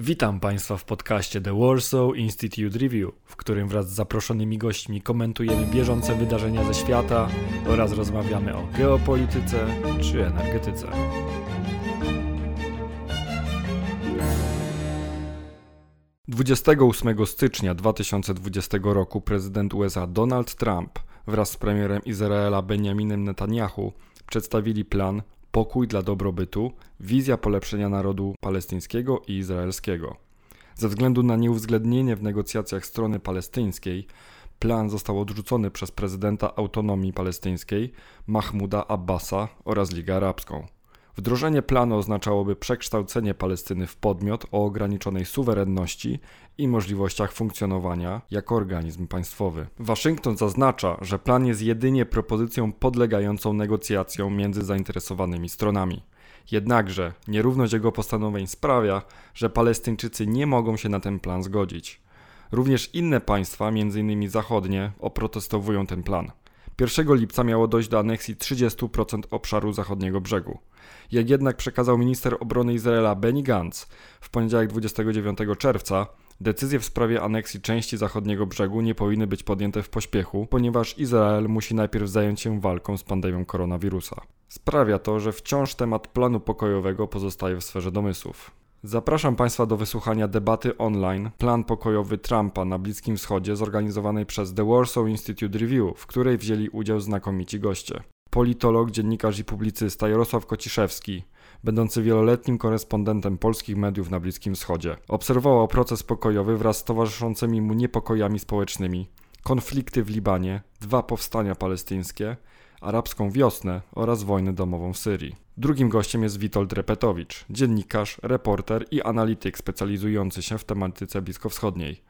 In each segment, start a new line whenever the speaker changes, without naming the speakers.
Witam Państwa w podcaście The Warsaw Institute Review, w którym wraz z zaproszonymi gośćmi komentujemy bieżące wydarzenia ze świata oraz rozmawiamy o geopolityce czy energetyce. Dwudziestego 28 stycznia 2020 roku prezydent USA Donald Trump wraz z premierem Izraela Benjaminem Netanyahu przedstawili plan pokój dla dobrobytu, wizja polepszenia narodu palestyńskiego i izraelskiego. Ze względu na nieuwzględnienie w negocjacjach strony palestyńskiej, plan został odrzucony przez prezydenta autonomii palestyńskiej Mahmuda Abbasa oraz Ligę Arabską. Wdrożenie planu oznaczałoby przekształcenie Palestyny w podmiot o ograniczonej suwerenności i możliwościach funkcjonowania jako organizm państwowy. Waszyngton zaznacza, że plan jest jedynie propozycją podlegającą negocjacjom między zainteresowanymi stronami. Jednakże nierówność jego postanowień sprawia, że Palestyńczycy nie mogą się na ten plan zgodzić. Również inne państwa, m.in. zachodnie, oprotestowują ten plan. 1 lipca miało dojść do aneksji 30% obszaru zachodniego brzegu. Jak jednak przekazał minister obrony Izraela Benny Gantz w poniedziałek 29 czerwca, decyzje w sprawie aneksji części zachodniego brzegu nie powinny być podjęte w pośpiechu, ponieważ Izrael musi najpierw zająć się walką z pandemią koronawirusa. Sprawia to, że wciąż temat planu pokojowego pozostaje w sferze domysłów. Zapraszam Państwa do wysłuchania debaty online Plan pokojowy Trumpa na Bliskim Wschodzie zorganizowanej przez The Warsaw Institute Review, w której wzięli udział znakomici goście. Politolog, dziennikarz i publicysta Jarosław Kociszewski, będący wieloletnim korespondentem polskich mediów na Bliskim Wschodzie, obserwował proces pokojowy wraz z towarzyszącymi mu niepokojami społecznymi, konflikty w Libanie, dwa powstania palestyńskie, arabską wiosnę oraz wojnę domową w Syrii. Drugim gościem jest Witold Repetowicz, dziennikarz, reporter i analityk specjalizujący się w tematyce bliskowschodniej.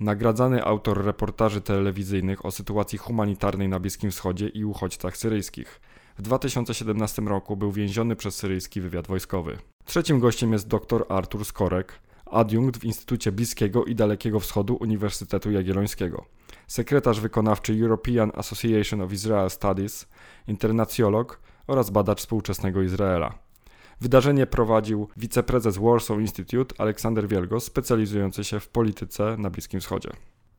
Nagradzany autor reportaży telewizyjnych o sytuacji humanitarnej na Bliskim Wschodzie i uchodźcach syryjskich. W 2017 roku był więziony przez syryjski wywiad wojskowy. Trzecim gościem jest dr Artur Skorek, adiunkt w Instytucie Bliskiego i Dalekiego Wschodu Uniwersytetu Jagiellońskiego, sekretarz wykonawczy European Association of Israel Studies, internacjolog oraz badacz współczesnego Izraela. Wydarzenie prowadził wiceprezes Warsaw Institute Aleksander Wielgos, specjalizujący się w polityce na Bliskim Wschodzie.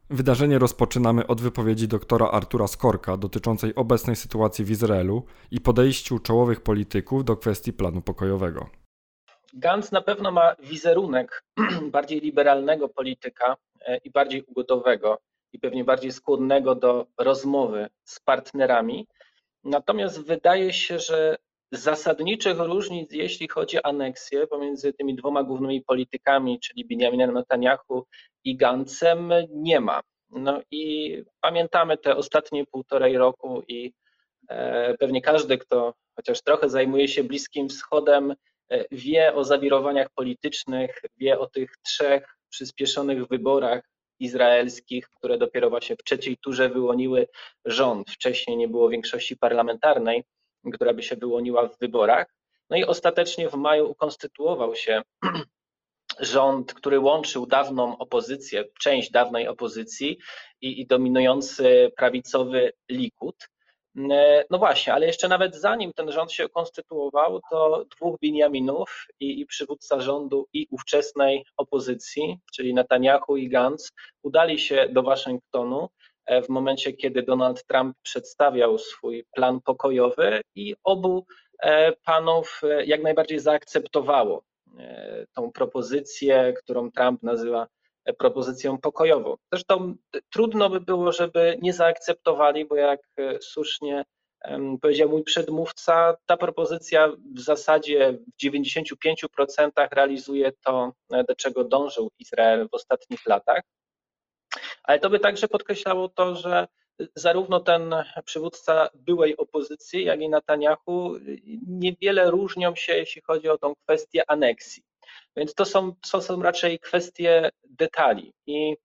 Wydarzenie rozpoczynamy od wypowiedzi doktora Artura Skorka dotyczącej obecnej sytuacji w Izraelu i podejściu czołowych polityków do kwestii planu pokojowego.
Gantz na pewno ma wizerunek bardziej liberalnego polityka e, i bardziej ugodowego i pewnie bardziej skłonnego do rozmowy z partnerami. Natomiast wydaje się, że zasadniczych różnic, jeśli chodzi o aneksję pomiędzy tymi dwoma głównymi politykami, czyli Benjaminem Netanyahu i Gantzem, nie ma. No i pamiętamy te ostatnie półtorej roku i e, pewnie każdy, kto chociaż trochę zajmuje się Bliskim Wschodem, e, wie o zawirowaniach politycznych, wie o tych trzech przyspieszonych wyborach izraelskich, które dopiero właśnie w trzeciej turze wyłoniły rząd. Wcześniej nie było większości parlamentarnej która by się wyłoniła w wyborach. No i ostatecznie w maju ukonstytuował się rząd, który łączył dawną opozycję, część dawnej opozycji i, i dominujący prawicowy Likud. No właśnie, ale jeszcze nawet zanim ten rząd się konstytuował, to dwóch Benjaminów i, i przywódca rządu i ówczesnej opozycji, czyli Netanyahu i Gantz, udali się do Waszyngtonu E, w momencie, kiedy Donald Trump przedstawiał swój plan pokojowy i obu e, panów e, jak najbardziej zaakceptowało tą propozycję, którą Trump nazywa propozycją pokojową. Zresztą trudno by było, żeby nie zaakceptowali, bo jak słusznie powiedział mój przedmówca, ta propozycja w zasadzie w 95% realizuje to, do czego dążył Izrael w ostatnich latach. Ale to by także podkreślało to, że zarówno ten przywódca byłej opozycji, jak i Netanyahu niewiele różnią się, jeśli chodzi o tą kwestię aneksji. Więc to są, to są raczej kwestie detali. I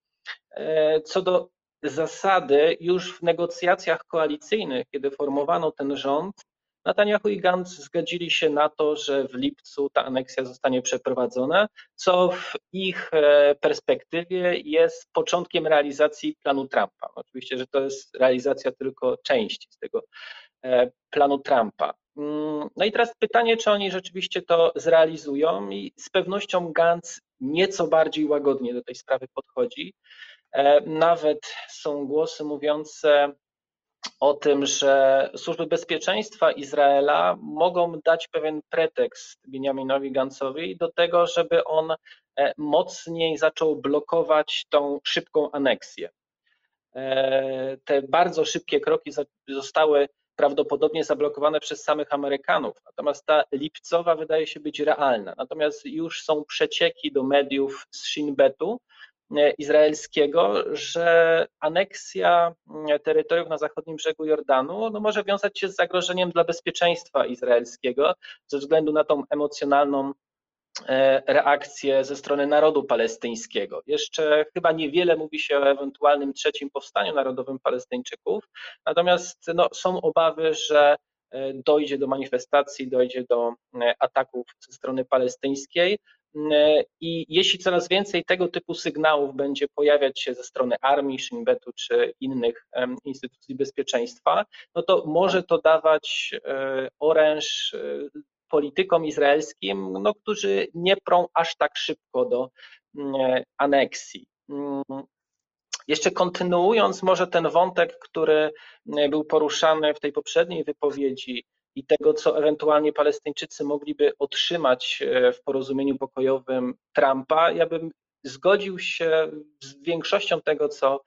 e, co do zasady, już w negocjacjach koalicyjnych, kiedy formowano ten rząd, Netanyahu i Gantz zgodzili się na to, że w lipcu ta aneksja zostanie przeprowadzona, co w ich e, perspektywie jest początkiem realizacji planu Trumpa. Oczywiście, że to jest realizacja tylko części z tego e, planu Trumpa. Mm, no i teraz pytanie, czy oni rzeczywiście to zrealizują i z pewnością Gantz nieco bardziej łagodnie do tej sprawy podchodzi. Nawet są głosy mówiące o tym, że służby bezpieczeństwa Izraela mogą dać pewien pretekst Benjaminowi Gantzowi do tego, żeby on e, mocniej zaczął blokować tą szybką aneksję. E, te bardzo szybkie kroki zostały prawdopodobnie zablokowane przez samych Amerykanów, natomiast ta lipcowa wydaje się być realna. Natomiast już są przecieki do mediów z Shin Betu, izraelskiego, że aneksja e, terytoriów na zachodnim brzegu Jordanu no, może wiązać się z zagrożeniem dla bezpieczeństwa izraelskiego ze względu na tą emocjonalną e, reakcję ze strony narodu palestyńskiego. Jeszcze chyba niewiele mówi się o ewentualnym trzecim powstaniu narodowym Palestyńczyków, natomiast no, są obawy, że dojdzie do manifestacji, dojdzie do ataków ze strony palestyńskiej, i jeśli coraz więcej tego typu sygnałów będzie pojawiać się ze strony armii, Shin Betu czy innych instytucji bezpieczeństwa, no to może to dawać e, oręż e, politykom izraelskim, no, którzy nie prą aż tak szybko do mm, aneksji. Mm, jeszcze kontynuując może ten wątek, który e, był poruszany w tej poprzedniej wypowiedzi, i tego, co ewentualnie Palestyńczycy mogliby otrzymać e, w porozumieniu pokojowym Trumpa, ja bym zgodził się z większością tego, co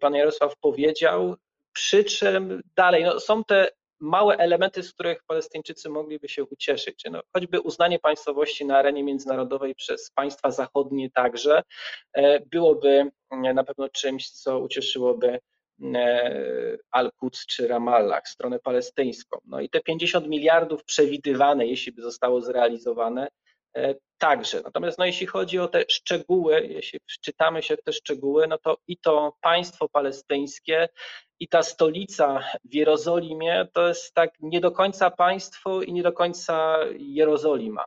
pan Jarosław powiedział, przy czym dalej no, są te małe elementy, z których Palestyńczycy mogliby się ucieszyć. No, choćby uznanie państwowości na arenie międzynarodowej przez państwa zachodnie także e, byłoby na pewno czymś, co ucieszyłoby Al-Quds czy Ramallah, stronę palestyńską. No i te 50 miliardów przewidywane, jeśli by zostało zrealizowane, e, także. Natomiast no, jeśli chodzi o te szczegóły, jeśli wczytamy się te szczegóły, no to i to państwo palestyńskie, i ta stolica w Jerozolimie to jest tak nie do końca państwo i nie do końca Jerozolima.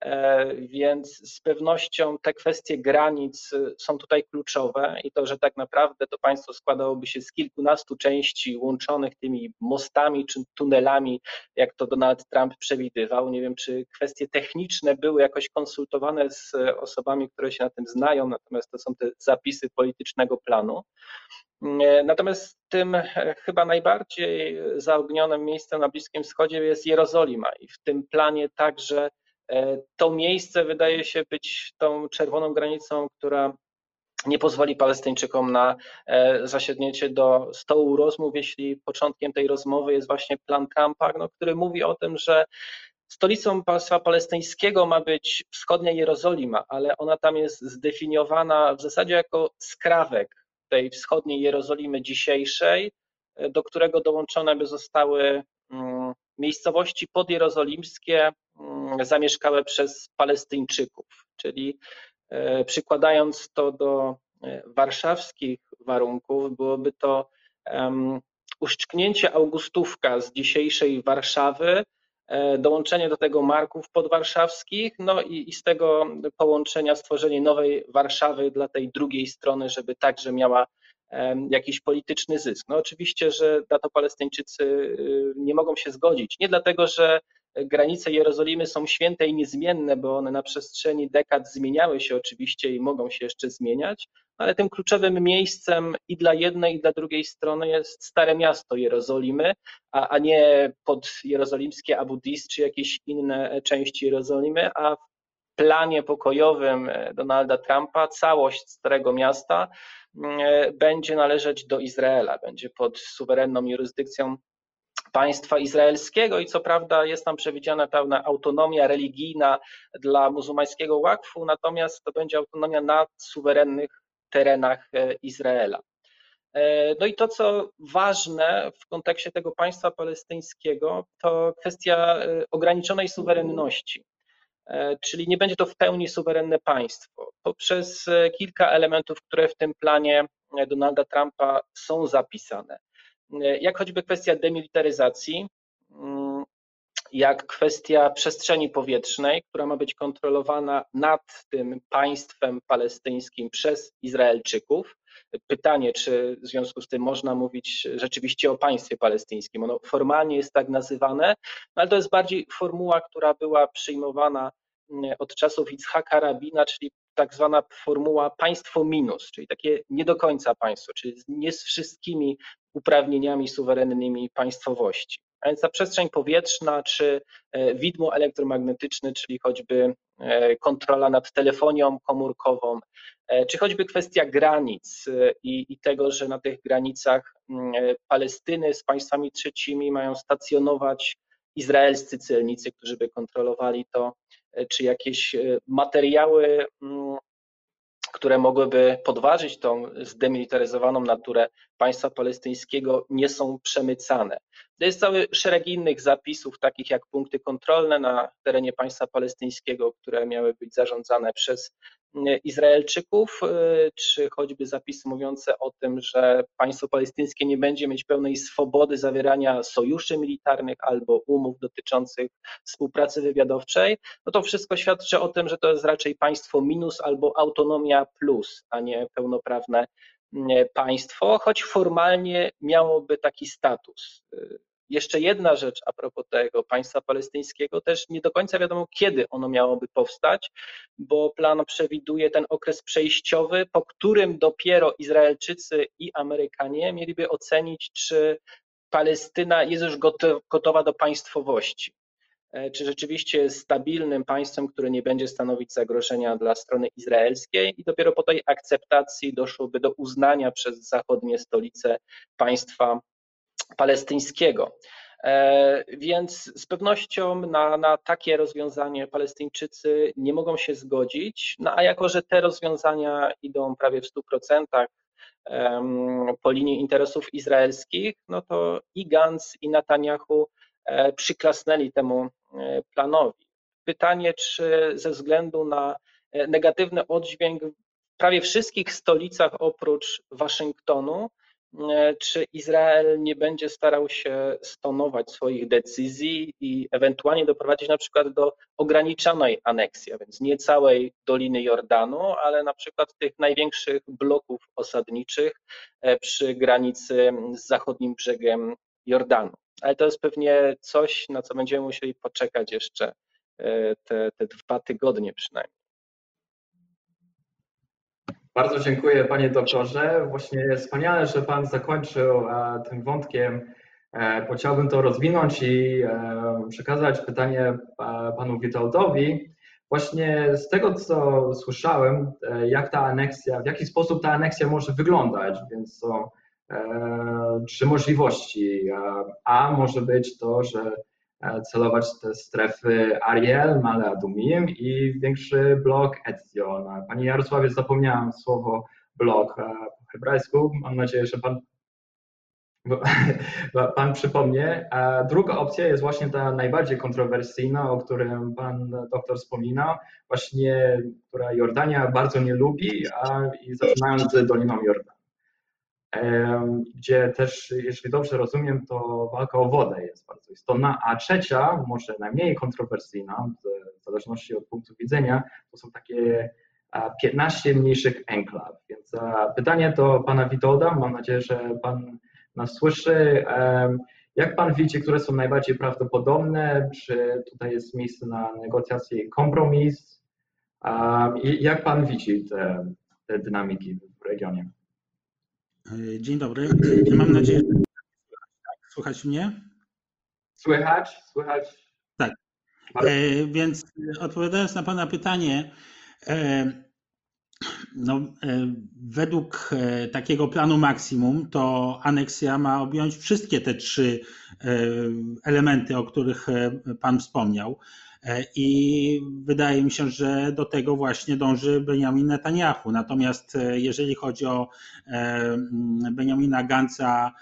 E, więc z pewnością te kwestie granic y, są tutaj kluczowe i to, że tak naprawdę to państwo składałoby się z kilkunastu części łączonych tymi mostami czy tunelami, jak to Donald Trump przewidywał. Nie wiem, czy kwestie techniczne były jakoś konsultowane z osobami, które się na tym znają, natomiast to są te zapisy politycznego planu. E, natomiast tym e, chyba najbardziej zaognionym miejscem na Bliskim Wschodzie jest Jerozolima i w tym planie także E, to miejsce wydaje się być tą czerwoną granicą, która nie pozwoli Palestyńczykom na e, zasiednięcie do stołu rozmów, jeśli początkiem tej rozmowy jest właśnie plan Trumpa, no, który mówi o tym, że stolicą państwa palestyńskiego ma być wschodnia Jerozolima, ale ona tam jest zdefiniowana w zasadzie jako skrawek tej wschodniej Jerozolimy dzisiejszej, e, do którego dołączone by zostały miejscowości podjerozolimskie mm, zamieszkałe przez Palestyńczyków, czyli e, przykładając to do e, warszawskich warunków, byłoby to uszczknięcie Augustówka z dzisiejszej Warszawy, e, dołączenie do tego marków podwarszawskich, no i, i z tego połączenia stworzenie nowej Warszawy dla tej drugiej strony, żeby także miała jakiś polityczny zysk. No oczywiście, że na to Palestyńczycy y, nie mogą się zgodzić. Nie dlatego, że granice Jerozolimy są święte i niezmienne, bo one na przestrzeni dekad zmieniały się oczywiście i mogą się jeszcze zmieniać, ale tym kluczowym miejscem i dla jednej, i dla drugiej strony jest Stare Miasto Jerozolimy, a, a nie podjerozolimskie Abu Dis czy jakieś inne części Jerozolimy, a w planie pokojowym Donalda Trumpa całość Starego Miasta E, będzie należeć do Izraela, będzie pod suwerenną jurysdykcją państwa izraelskiego i co prawda jest tam przewidziana pewna autonomia religijna dla muzułmańskiego łakfu, natomiast to będzie autonomia na suwerennych terenach e, Izraela. E, no i to, co ważne w kontekście tego państwa palestyńskiego, to kwestia ograniczonej suwerenności. E, czyli nie będzie to w pełni suwerenne państwo. Poprzez e, kilka elementów, które w tym planie e, Donalda Trumpa są zapisane, jak choćby kwestia demilitaryzacji, mm, jak kwestia przestrzeni powietrznej, która ma być kontrolowana nad tym państwem palestyńskim przez Izraelczyków. Pytanie, czy w związku z tym można mówić rzeczywiście o państwie palestyńskim. Ono formalnie jest tak nazywane, no ale to jest bardziej formuła, która była przyjmowana od czasów Itzhaka Rabina, czyli tak zwana formuła państwo minus, czyli takie nie do końca państwo, czyli nie z wszystkimi uprawnieniami suwerennymi państwowości. A więc ta przestrzeń powietrzna, czy e, widmo elektromagnetyczne, czyli choćby kontrola nad telefonią komórkową, e, czy choćby kwestia granic i, i tego, że na tych granicach Palestyny z państwami trzecimi mają stacjonować izraelscy celnicy, którzy by kontrolowali to, czy jakieś materiały które mogłyby podważyć tą zdemilitaryzowaną naturę państwa palestyńskiego, nie są przemycane. Jest cały szereg innych zapisów, takich jak punkty kontrolne na terenie państwa palestyńskiego, które miały być zarządzane przez Izraelczyków, e, czy choćby zapisy mówiące o tym, że państwo palestyńskie nie będzie mieć pełnej swobody zawierania sojuszy militarnych albo umów dotyczących współpracy wywiadowczej, no to wszystko świadczy o tym, że to jest raczej państwo minus albo autonomia plus, a nie pełnoprawne państwo, choć formalnie miałoby taki status. Jeszcze jedna rzecz a propos tego państwa palestyńskiego, też nie do końca wiadomo, kiedy ono miałoby powstać, bo plan przewiduje ten okres przejściowy, po którym dopiero Izraelczycy i Amerykanie mieliby ocenić, czy Palestyna jest już gotowa do państwowości. E, czy rzeczywiście jest stabilnym państwem, które nie będzie stanowić zagrożenia dla strony izraelskiej, i dopiero po tej akceptacji doszłoby do uznania przez zachodnie stolice państwa palestyńskiego. E, więc z pewnością na, na takie rozwiązanie Palestyńczycy nie mogą się zgodzić, no a jako, że te rozwiązania idą prawie w 100% po linii interesów izraelskich, no to i Gantz, i Netanyahu e, przyklasnęli temu e, planowi. Pytanie, czy ze względu na negatywny oddźwięk w prawie wszystkich stolicach oprócz Waszyngtonu, czy Izrael nie będzie starał się stonować swoich decyzji i ewentualnie doprowadzić na przykład do ograniczonej aneksji, a więc nie całej Doliny Jordanu, ale na przykład tych największych bloków osadniczych e, przy granicy z zachodnim brzegiem Jordanu. Ale to jest pewnie coś, na co będziemy musieli poczekać jeszcze e, te, te dwa tygodnie przynajmniej.
Bardzo dziękuję panie doktorze. Właśnie wspaniale, że pan zakończył e, tym wątkiem. E, chciałbym to rozwinąć i e, przekazać pytanie panu Witoldowi. Właśnie z tego, co słyszałem, jak ta aneksja, w jaki sposób ta aneksja może wyglądać, więc są trzy możliwości. A może być to, że celować te strefy Ariel, Male Adumim i większy blok Etzion. Pani Jarosławie, zapomniałam słowo blok e, po hebrajsku. Mam nadzieję, że pan, pan przypomnie. A druga opcja jest właśnie ta najbardziej kontrowersyjna, o którym pan doktor wspominał, właśnie, która Jordania bardzo nie lubi, a i zaczynając z Doliną Jordan gdzie też, jeśli dobrze rozumiem, to walka o wodę jest bardzo istotna, a trzecia, może najmniej kontrowersyjna, w zależności od punktu widzenia, to są takie 15 mniejszych enklaw. Więc pytanie do pana Witolda, mam nadzieję, że pan nas słyszy. Jak pan widzi, które są najbardziej prawdopodobne? Czy tutaj jest miejsce na negocjacje i kompromis? I jak pan widzi te, te dynamiki w regionie?
E, dzień dobry. Mam nadzieję, że słychać mnie?
Słychać, słychać.
Tak. E, więc odpowiadając na Pana pytanie, e, no, e, według e, takiego planu maksimum, to aneksja ma objąć wszystkie te trzy e, elementy, o których Pan wspomniał. I wydaje mi się, że do tego właśnie dąży Benjamin Netanyahu. Natomiast jeżeli chodzi o Benjamina Ganca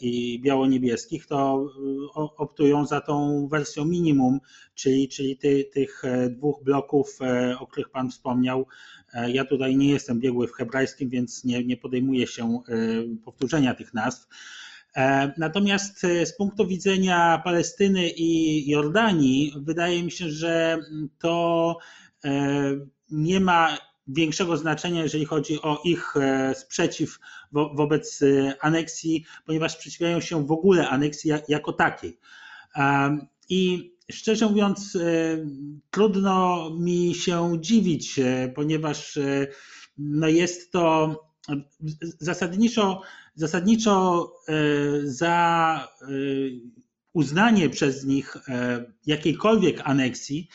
i biało-niebieskich, to optują za tą wersją minimum, czyli, czyli ty, tych dwóch bloków, o których Pan wspomniał, E, ja tutaj nie jestem biegły w hebrajskim, więc nie, nie podejmuję się e, powtórzenia tych nazw. E, natomiast z punktu widzenia Palestyny i Jordanii, wydaje mi się, że to nie ma większego znaczenia, jeżeli chodzi o ich sprzeciw wo wobec aneksji, ponieważ sprzeciwiają się w ogóle aneksji jako takiej. I Szczerze mówiąc, trudno mi się dziwić, ponieważ no jest to zasadniczo, zasadniczo za uznanie przez nich jakiejkolwiek aneksji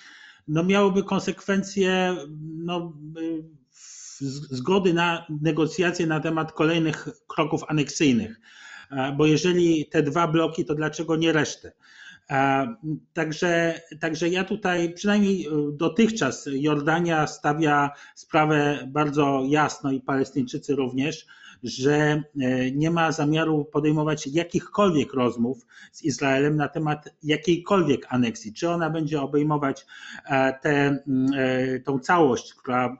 no miałoby konsekwencje no, zgody na negocjacje na temat kolejnych kroków aneksyjnych. Bo jeżeli te dwa bloki, to dlaczego nie resztę? Także, także ja tutaj, przynajmniej dotychczas, Jordania stawia sprawę bardzo jasno i Palestyńczycy również, że e, nie ma zamiaru podejmować jakichkolwiek rozmów z Izraelem na temat jakiejkolwiek aneksji. Czy ona będzie obejmować e, tę e, całość, która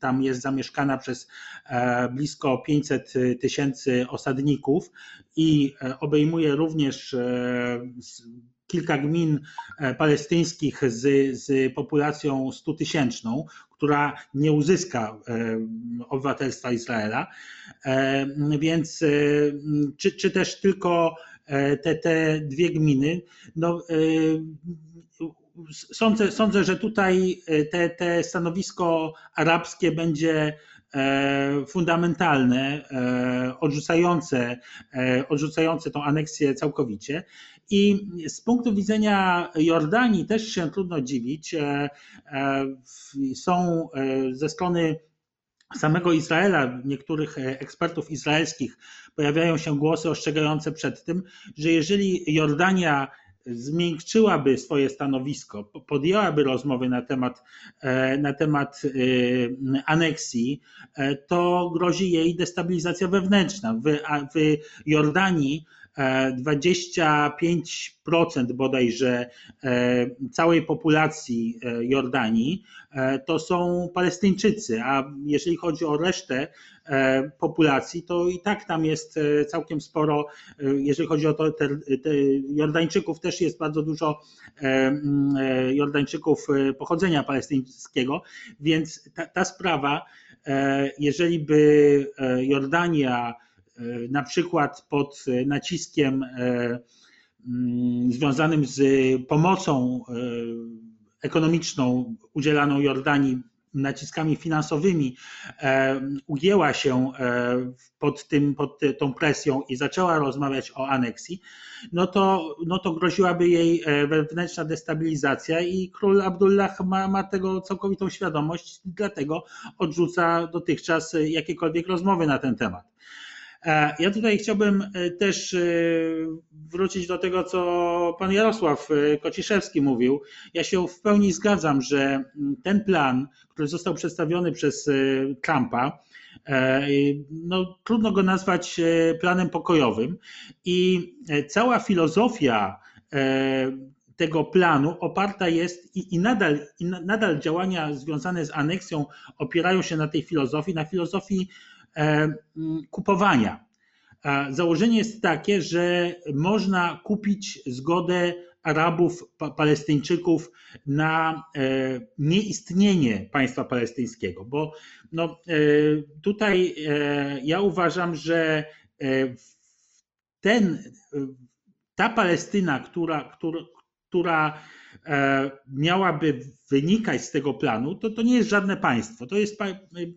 tam jest zamieszkana przez blisko 500 tysięcy osadników i obejmuje również kilka gmin palestyńskich z, z populacją 100 tysięczną, która nie uzyska e, obywatelstwa Izraela. E, więc e, czy, czy też tylko te, te dwie gminy, no, sądzę, sądzę, że tutaj te, te stanowisko arabskie będzie fundamentalne, odrzucające, odrzucające tą aneksję całkowicie. I z punktu widzenia Jordanii też się trudno dziwić. E, e, są e, ze strony samego Izraela, niektórych ekspertów izraelskich, pojawiają się głosy ostrzegające przed tym, że jeżeli Jordania zmiękczyłaby swoje stanowisko, podjęłaby rozmowy na temat, na temat aneksji, to grozi jej destabilizacja wewnętrzna. W, w Jordanii 25% bodajże e, całej populacji e, Jordanii e, to są Palestyńczycy, a jeżeli chodzi o resztę populacji, to i tak tam jest całkiem sporo, jeżeli chodzi o to, te, te Jordańczyków też jest bardzo dużo Jordańczyków pochodzenia palestyńskiego, więc ta, ta sprawa, jeżeli by Jordania na przykład pod naciskiem e, mm, związanym z pomocą e, ekonomiczną udzielaną Jordanii naciskami finansowymi ugięła się pod, tym, pod tą presją i zaczęła rozmawiać o aneksji, no to, no to groziłaby jej wewnętrzna destabilizacja i król Abdullah ma, ma tego całkowitą świadomość, dlatego odrzuca dotychczas jakiekolwiek rozmowy na ten temat. E, ja tutaj chciałbym e, też e, wrócić do tego, co pan Jarosław Kociszewski mówił. Ja się w pełni zgadzam, że ten plan, który został przedstawiony przez Trumpa, no, trudno go nazwać planem pokojowym i cała filozofia tego planu oparta jest i, i, nadal, i nadal działania związane z aneksją opierają się na tej filozofii, na filozofii kupowania. Założenie jest takie, że można kupić zgodę Arabów, Palestyńczyków na e, nieistnienie państwa palestyńskiego, bo no, e, tutaj ja uważam, że ten, ta Palestyna, która, która, która E, miałaby wynikać z tego planu, to to nie jest żadne państwo. To jest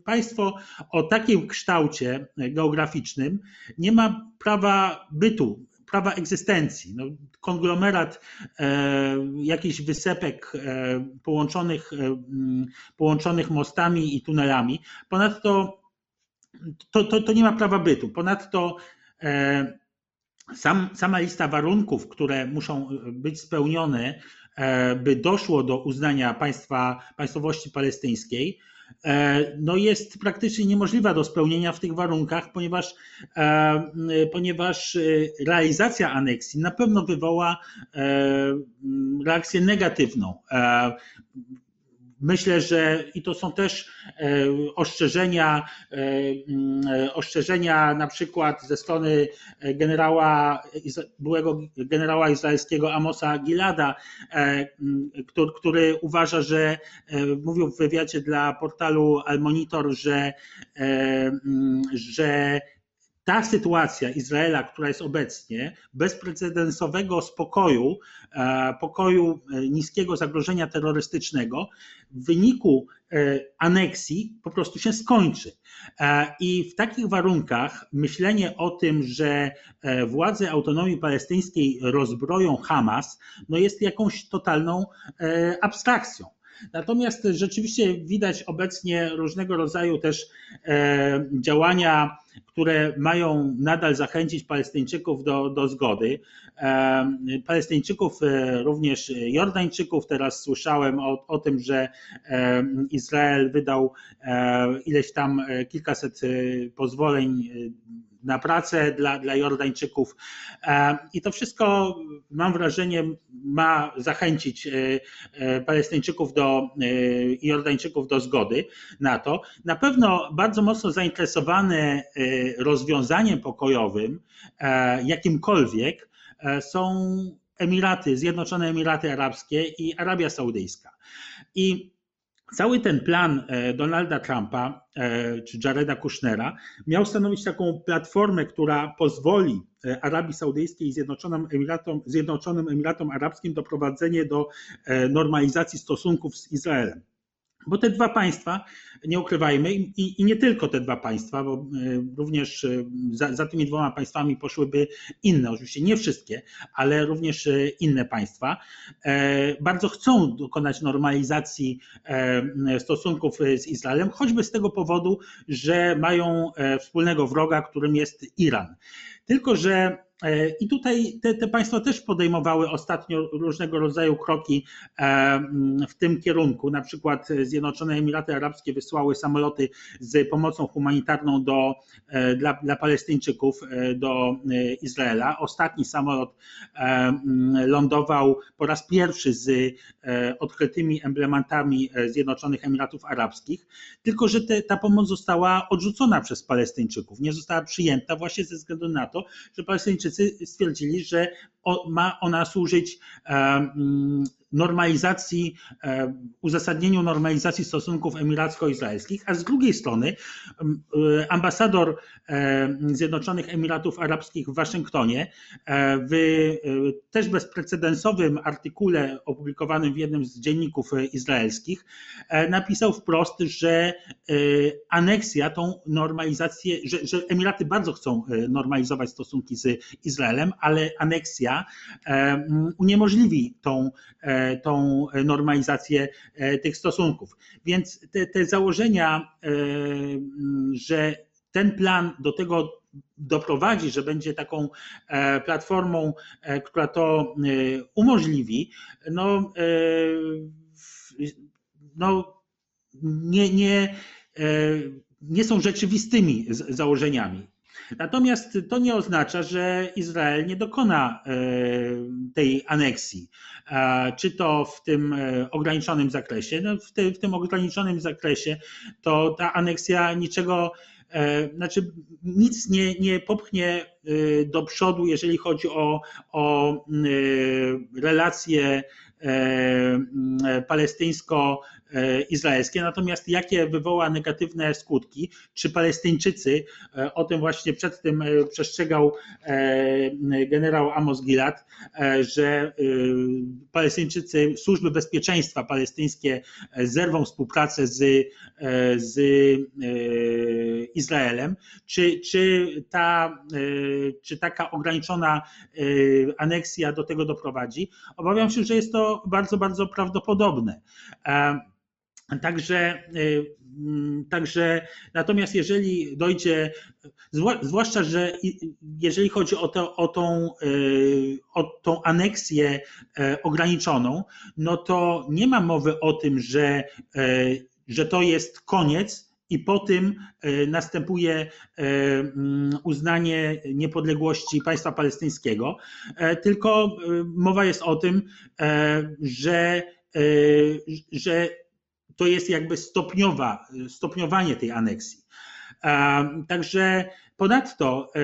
państwo o takim kształcie geograficznym, nie ma prawa bytu, prawa egzystencji. No, konglomerat e, jakichś wysepek e, połączonych, e, połączonych mostami i tunelami. Ponadto to, to, to nie ma prawa bytu. Ponadto e, sam, sama lista warunków, które muszą być spełnione, E, by doszło do uznania państwa, państwowości palestyńskiej, e, no jest praktycznie niemożliwa do spełnienia w tych warunkach, ponieważ, e, ponieważ realizacja aneksji na pewno wywoła reakcję negatywną. Myślę, że i to są też e, ostrzeżenia, e, mm, e, ostrzeżenia na przykład ze strony generała, byłego generała izraelskiego Amosa Gilada, który, który uważa, że mówił w wywiadzie dla portalu Al Monitor, że, mm, że ta sytuacja Izraela, która jest obecnie, bezprecedensowego spokoju, e, pokoju e, niskiego zagrożenia terrorystycznego, w wyniku e, aneksji po prostu się skończy. I w takich warunkach myślenie o tym, że władze autonomii palestyńskiej rozbroją Hamas, no jest jakąś totalną abstrakcją. Natomiast rzeczywiście widać obecnie różnego rodzaju też e, działania, które mają nadal zachęcić Palestyńczyków do, do zgody. E, Palestyńczyków, e, również Jordańczyków. Teraz słyszałem o, o tym, że Izrael wydał ileś tam kilkaset pozwoleń na pracę dla, dla Jordańczyków. E, I to wszystko, mam wrażenie, ma zachęcić e, e, Palestyńczyków do, i Jordańczyków do zgody na to. Na pewno bardzo mocno zainteresowane rozwiązaniem pokojowym, jakimkolwiek, są Emiraty, Zjednoczone Emiraty Arabskie i Arabia Saudyjska. I Cały ten plan e, Donalda Trumpa e, czy Jareda Kushnera miał stanowić taką platformę, która pozwoli e, Arabii Saudyjskiej i Zjednoczonym Emiratom, Zjednoczonym Emiratom Arabskim doprowadzenie do normalizacji stosunków z Izraelem. Bo te dwa państwa, nie ukrywajmy, i, i, nie tylko te dwa państwa, bo e, również e, za, za, tymi dwoma państwami poszłyby inne, oczywiście nie wszystkie, ale również e, inne państwa, bardzo chcą dokonać normalizacji stosunków z Izraelem, choćby z tego powodu, że mają wspólnego wroga, którym jest Iran. Tylko, że E, I tutaj te, te, państwa też podejmowały ostatnio różnego rodzaju kroki e, w tym kierunku. Na przykład Zjednoczone Emiraty Arabskie wysłały samoloty z pomocą humanitarną do, e, dla, dla Palestyńczyków do Izraela. Ostatni samolot lądował po raz pierwszy z odkrytymi emblematami Zjednoczonych Emiratów Arabskich, tylko że te, ta pomoc została odrzucona przez Palestyńczyków. Nie została przyjęta właśnie ze względu na to, że Palestyńczycy Chińczycy stwierdzili, że ma ona służyć normalizacji, e, uzasadnieniu normalizacji stosunków emiracko-izraelskich, a z drugiej strony e, ambasador e, Zjednoczonych Emiratów Arabskich w Waszyngtonie w też bezprecedensowym artykule opublikowanym w jednym z dzienników izraelskich napisał wprost, że aneksja, tą normalizację, że, że Emiraty bardzo chcą normalizować stosunki z Izraelem, ale aneksja uniemożliwi tą tą normalizację e, tych stosunków. Więc te, te założenia, e, że ten plan do tego doprowadzi, że będzie taką e, platformą, która to umożliwi, no, no nie, nie, nie są rzeczywistymi założeniami. Natomiast to nie oznacza, że Izrael nie dokona e, tej aneksji. Czy to w tym e, ograniczonym zakresie? No w, te, w tym ograniczonym zakresie to ta aneksja niczego e, znaczy nic nie, nie popchnie do przodu, jeżeli chodzi o, o relacje palestyńsko izraelskie. Natomiast jakie wywoła negatywne skutki? Czy Palestyńczycy, e, o tym właśnie przed tym e, przestrzegał generał Amos Gilad, że Palestyńczycy, służby bezpieczeństwa palestyńskie zerwą współpracę z, z Izraelem? Czy, czy, ta, czy taka ograniczona aneksja do tego doprowadzi? Obawiam się, że jest to bardzo, bardzo prawdopodobne. Także, y, mm, także natomiast jeżeli dojdzie, zwłaszcza, że jeżeli chodzi o, to, o, tą, y, o tą aneksję e, ograniczoną, no to nie ma mowy o tym, że, e, że to jest koniec i po tym e, następuje mm, uznanie niepodległości państwa palestyńskiego, tylko mowa jest o tym, że, że to jest jakby stopniowa, stopniowanie tej aneksji. Także ponadto e,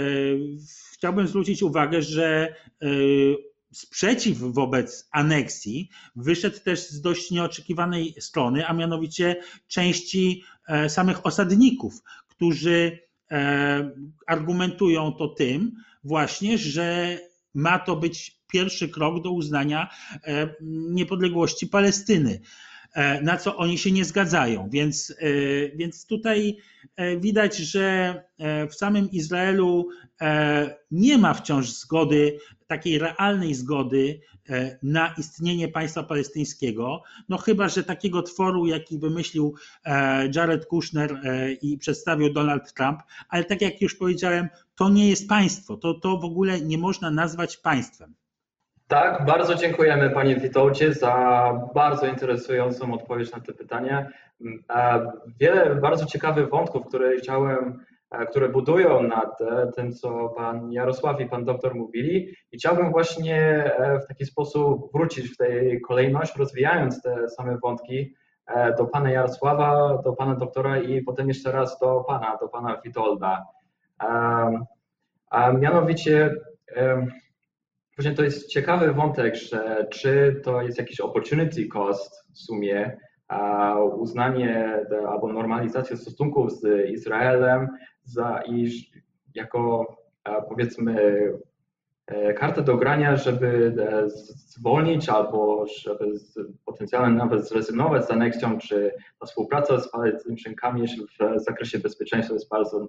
chciałbym zwrócić uwagę, że e, sprzeciw wobec aneksji wyszedł też z dość nieoczekiwanej strony, a mianowicie części e, samych osadników, którzy argumentują to tym właśnie, że ma to być pierwszy krok do uznania niepodległości Palestyny. E, na co oni się nie zgadzają. Więc, e, więc tutaj e, widać, że w samym Izraelu nie ma wciąż zgody, takiej realnej zgody na istnienie państwa palestyńskiego. No chyba, że takiego tworu, jaki wymyślił Jared Kushner i przedstawił Donald Trump, ale tak jak już powiedziałem, to nie jest państwo. To, to w ogóle nie można nazwać państwem.
Tak, bardzo dziękujemy Panie Witoldzie za bardzo interesującą odpowiedź na to pytanie. E, wiele bardzo ciekawych wątków, które chciałem, e, które budują nad e, tym, co Pan Jarosław i Pan doktor mówili i chciałbym właśnie w taki sposób wrócić w tej kolejności, rozwijając te same wątki do Pana Jarosława, do Pana doktora i potem jeszcze raz do Pana, do Pana Witolda. A mianowicie Właśnie to jest ciekawy wątek, że czy to jest jakiś opportunity cost w sumie, uznanie albo normalizacja stosunków z Izraelem za iż jako powiedzmy e, kartę do grania, żeby e, zwolnić albo żeby potencjalnie nawet zrezygnować z aneksją, czy ta współpraca z Palestyńczykami w zakresie bezpieczeństwa jest bardzo,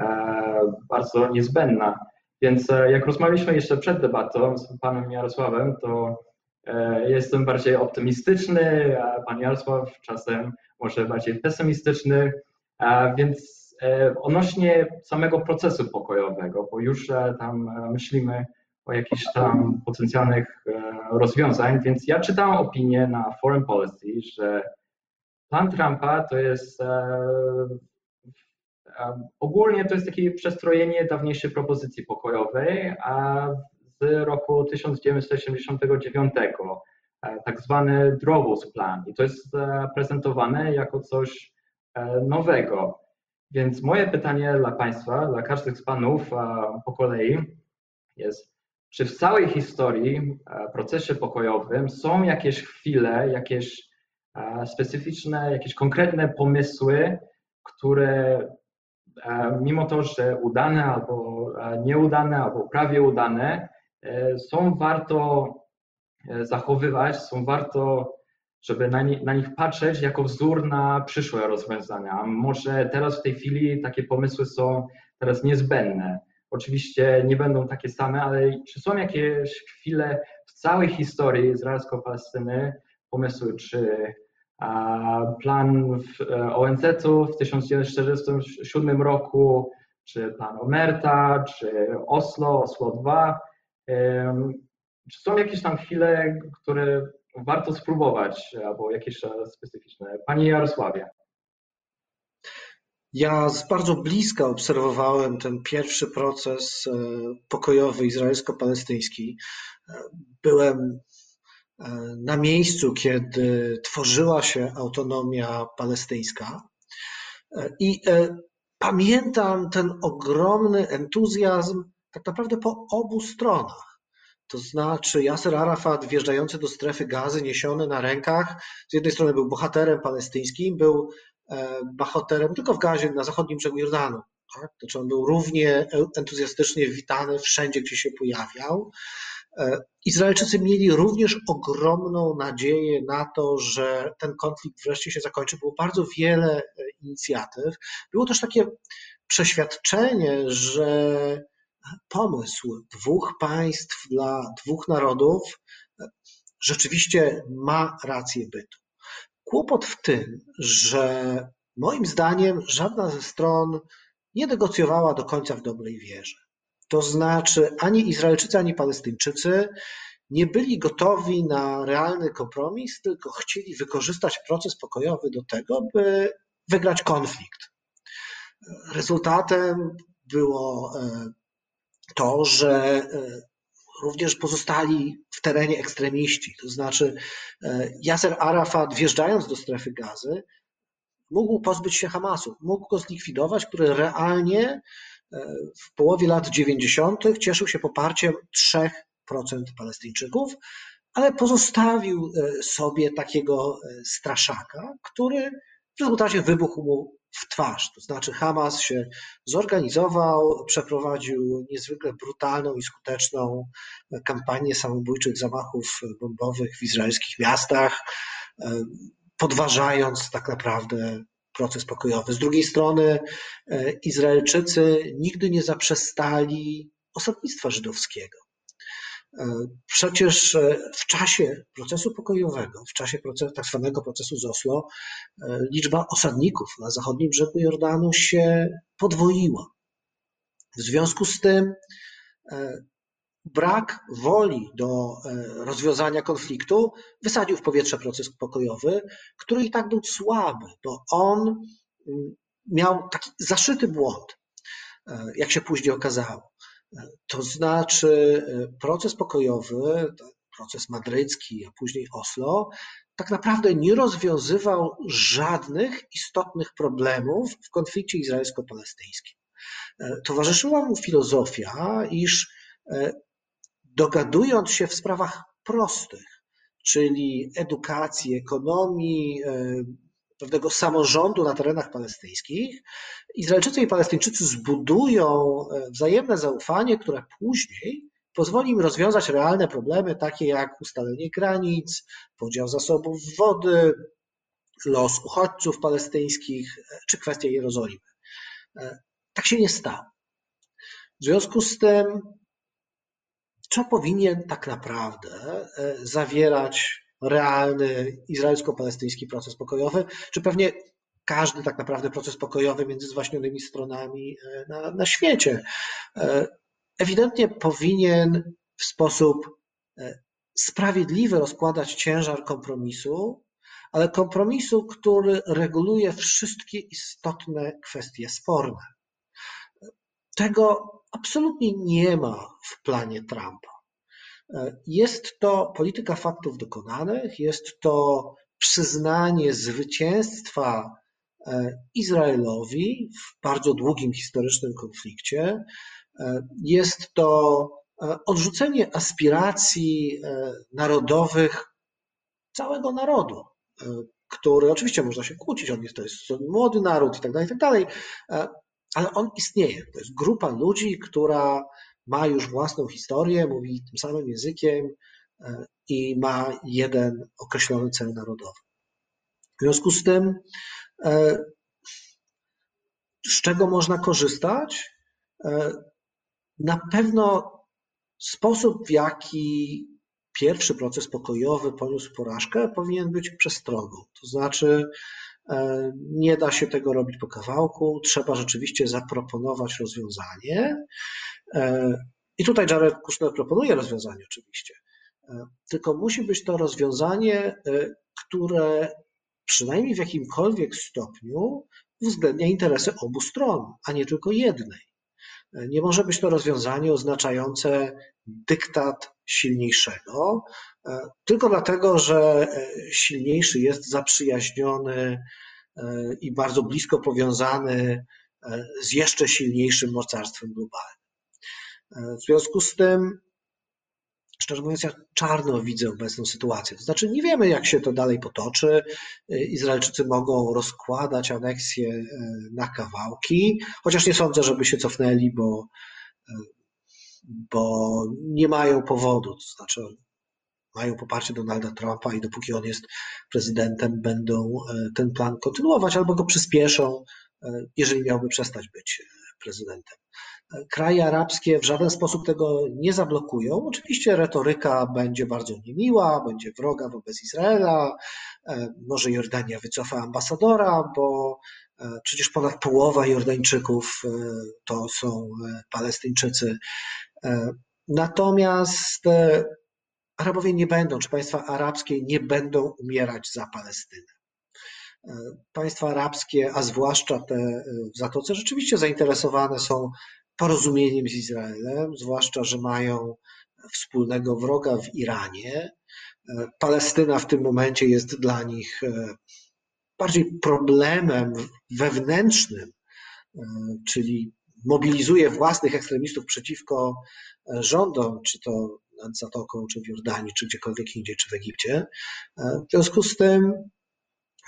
e, bardzo niezbędna. Więc e, jak rozmawialiśmy jeszcze przed debatą z panem Jarosławem, to e, jestem bardziej optymistyczny, a pan Jarosław czasem może bardziej pesymistyczny, więc e, odnośnie samego procesu pokojowego, bo już tam myślimy o jakichś tam potencjalnych rozwiązań, więc ja czytałem opinię na Foreign Policy, że plan Trumpa to jest Ogólnie to jest takie przestrojenie dawniejszej propozycji pokojowej, a z roku 1979, e, tak zwany Drovos Plan. I to jest e, prezentowane jako coś e, nowego. Więc moje pytanie dla Państwa, dla każdych z Panów po kolei jest, czy w całej historii, procesie pokojowym są jakieś chwile, jakieś specyficzne, jakieś konkretne pomysły, które mimo to, że udane albo e, nieudane, albo prawie udane, e, są warto zachowywać, są warto, żeby na, nie, na nich patrzeć jako wzór na przyszłe rozwiązania. Może teraz w tej chwili takie pomysły są teraz niezbędne. Oczywiście nie będą takie same, ale czy są jakieś chwile w całej historii izraelsko-palestyny, pomysły, czy plan e, ONZ-u w 1947 roku, czy plan Omerta, czy Oslo, Oslo 2. Czy są jakieś tam chwile, które warto spróbować, albo jakieś specyficzne? Panie Jarosławie.
Ja z bardzo bliska obserwowałem ten pierwszy proces e, pokojowy izraelsko-palestyński. E, byłem E, na miejscu, kiedy tworzyła się autonomia palestyńska. E, I e, pamiętam ten ogromny entuzjazm tak naprawdę po obu stronach. To znaczy Yasser Arafat wjeżdżający do strefy gazy, niesiony na rękach, z jednej strony był bohaterem palestyńskim, był bohaterem tylko w gazie na zachodnim brzegu Jordanu. Tak? Znaczy on był równie entuzjastycznie witany wszędzie, gdzie się pojawiał. E, Izraelczycy mieli również ogromną nadzieję na to, że ten konflikt wreszcie się zakończy. Było bardzo wiele e, inicjatyw. Było też takie przeświadczenie, że pomysł dwóch państw dla dwóch narodów e, rzeczywiście ma rację bytu. Kłopot w tym, że moim zdaniem żadna ze stron nie negocjowała do końca w dobrej wierze. To znaczy ani Izraelczycy, ani Palestyńczycy nie byli gotowi na realny kompromis, tylko chcieli wykorzystać proces pokojowy do tego, by wygrać konflikt. Rezultatem było e, to, że e, również pozostali w terenie ekstremiści. To znaczy, e, Yasser Arafat, wjeżdżając do strefy gazy, mógł pozbyć się Hamasu, mógł go zlikwidować, który realnie w połowie lat 90. cieszył się poparciem 3% Palestyńczyków, ale pozostawił e, sobie takiego e, straszaka, który w rezultacie wybuchł mu w twarz. To znaczy, Hamas się zorganizował, przeprowadził niezwykle brutalną i skuteczną kampanię samobójczych zamachów bombowych w izraelskich miastach, podważając tak naprawdę proces pokojowy. Z drugiej strony, Izraelczycy nigdy nie zaprzestali osadnictwa żydowskiego. Przecież w czasie procesu pokojowego, w czasie procesu, tak zwanego procesu z Oslo, liczba osadników na zachodnim brzegu Jordanu się podwoiła. W związku z tym brak woli do rozwiązania konfliktu wysadził w powietrze proces pokojowy, który i tak był słaby, bo on miał taki zaszyty błąd, jak się później okazało. To znaczy, proces pokojowy, proces madrycki, a później Oslo, tak naprawdę nie rozwiązywał żadnych istotnych problemów w konflikcie izraelsko-palestyńskim. Towarzyszyła mu filozofia, iż dogadując się w sprawach prostych, czyli edukacji, ekonomii, pewnego samorządu na terenach palestyńskich, Izraelczycy i Palestyńczycy zbudują wzajemne zaufanie, które później pozwoli im rozwiązać realne problemy, takie jak ustalenie granic, podział zasobów wody, los uchodźców palestyńskich czy kwestia Jerozolimy. Tak się nie stało. W związku z tym, co powinien tak naprawdę zawierać realny izraelsko-palestyński proces pokojowy, czy pewnie każdy tak naprawdę proces pokojowy między zwaśnionymi stronami na, na świecie. Ewidentnie powinien w sposób sprawiedliwy rozkładać ciężar kompromisu, ale kompromisu, który reguluje wszystkie istotne kwestie sporne. Tego absolutnie nie ma w planie Trumpa. Jest to polityka faktów dokonanych, jest to przyznanie zwycięstwa Izraelowi w bardzo długim historycznym konflikcie. Jest to odrzucenie aspiracji narodowych całego narodu, który oczywiście można się kłócić, on jest, to jest młody naród i tak dalej, i tak dalej, ale on istnieje. To jest grupa ludzi, która ma już własną historię, mówi tym samym językiem i ma jeden określony cel narodowy. W związku z tym, z czego można korzystać? Na pewno sposób, w jaki pierwszy proces pokojowy poniósł porażkę, powinien być przestrogą. To znaczy, nie da się tego robić po kawałku, trzeba rzeczywiście zaproponować rozwiązanie. I tutaj Jared Kushner proponuje rozwiązanie, oczywiście. Tylko musi być to rozwiązanie, które przynajmniej w jakimkolwiek stopniu uwzględnia interesy obu stron, a nie tylko jednej. Nie może być to rozwiązanie oznaczające dyktat silniejszego, tylko dlatego, że silniejszy jest zaprzyjaźniony i bardzo blisko powiązany z jeszcze silniejszym mocarstwem globalnym. W związku z tym, szczerze mówiąc, ja czarno widzę obecną sytuację. To znaczy, nie wiemy, jak się to dalej potoczy. Izraelczycy mogą rozkładać aneksję na kawałki, chociaż nie sądzę, żeby się cofnęli, bo, bo nie mają powodu. To znaczy, mają poparcie Donalda Trumpa i dopóki on jest prezydentem, będą ten plan kontynuować albo go przyspieszą, jeżeli miałby przestać być prezydentem. Kraje arabskie w żaden sposób tego nie zablokują. Oczywiście retoryka będzie bardzo niemiła, będzie wroga wobec Izraela. Może Jordania wycofa ambasadora, bo przecież ponad połowa Jordańczyków to są Palestyńczycy. Natomiast Arabowie nie będą, czy państwa arabskie nie będą umierać za Palestynę. Państwa arabskie, a zwłaszcza te w Zatoce, rzeczywiście zainteresowane są porozumieniem z Izraelem, zwłaszcza, że mają wspólnego wroga w Iranie. Palestyna w tym momencie jest dla nich bardziej problemem wewnętrznym, czyli mobilizuje własnych ekstremistów przeciwko rządom, czy to nad Zatoką, czy w Jordanii, czy gdziekolwiek indziej, czy w Egipcie. W związku z tym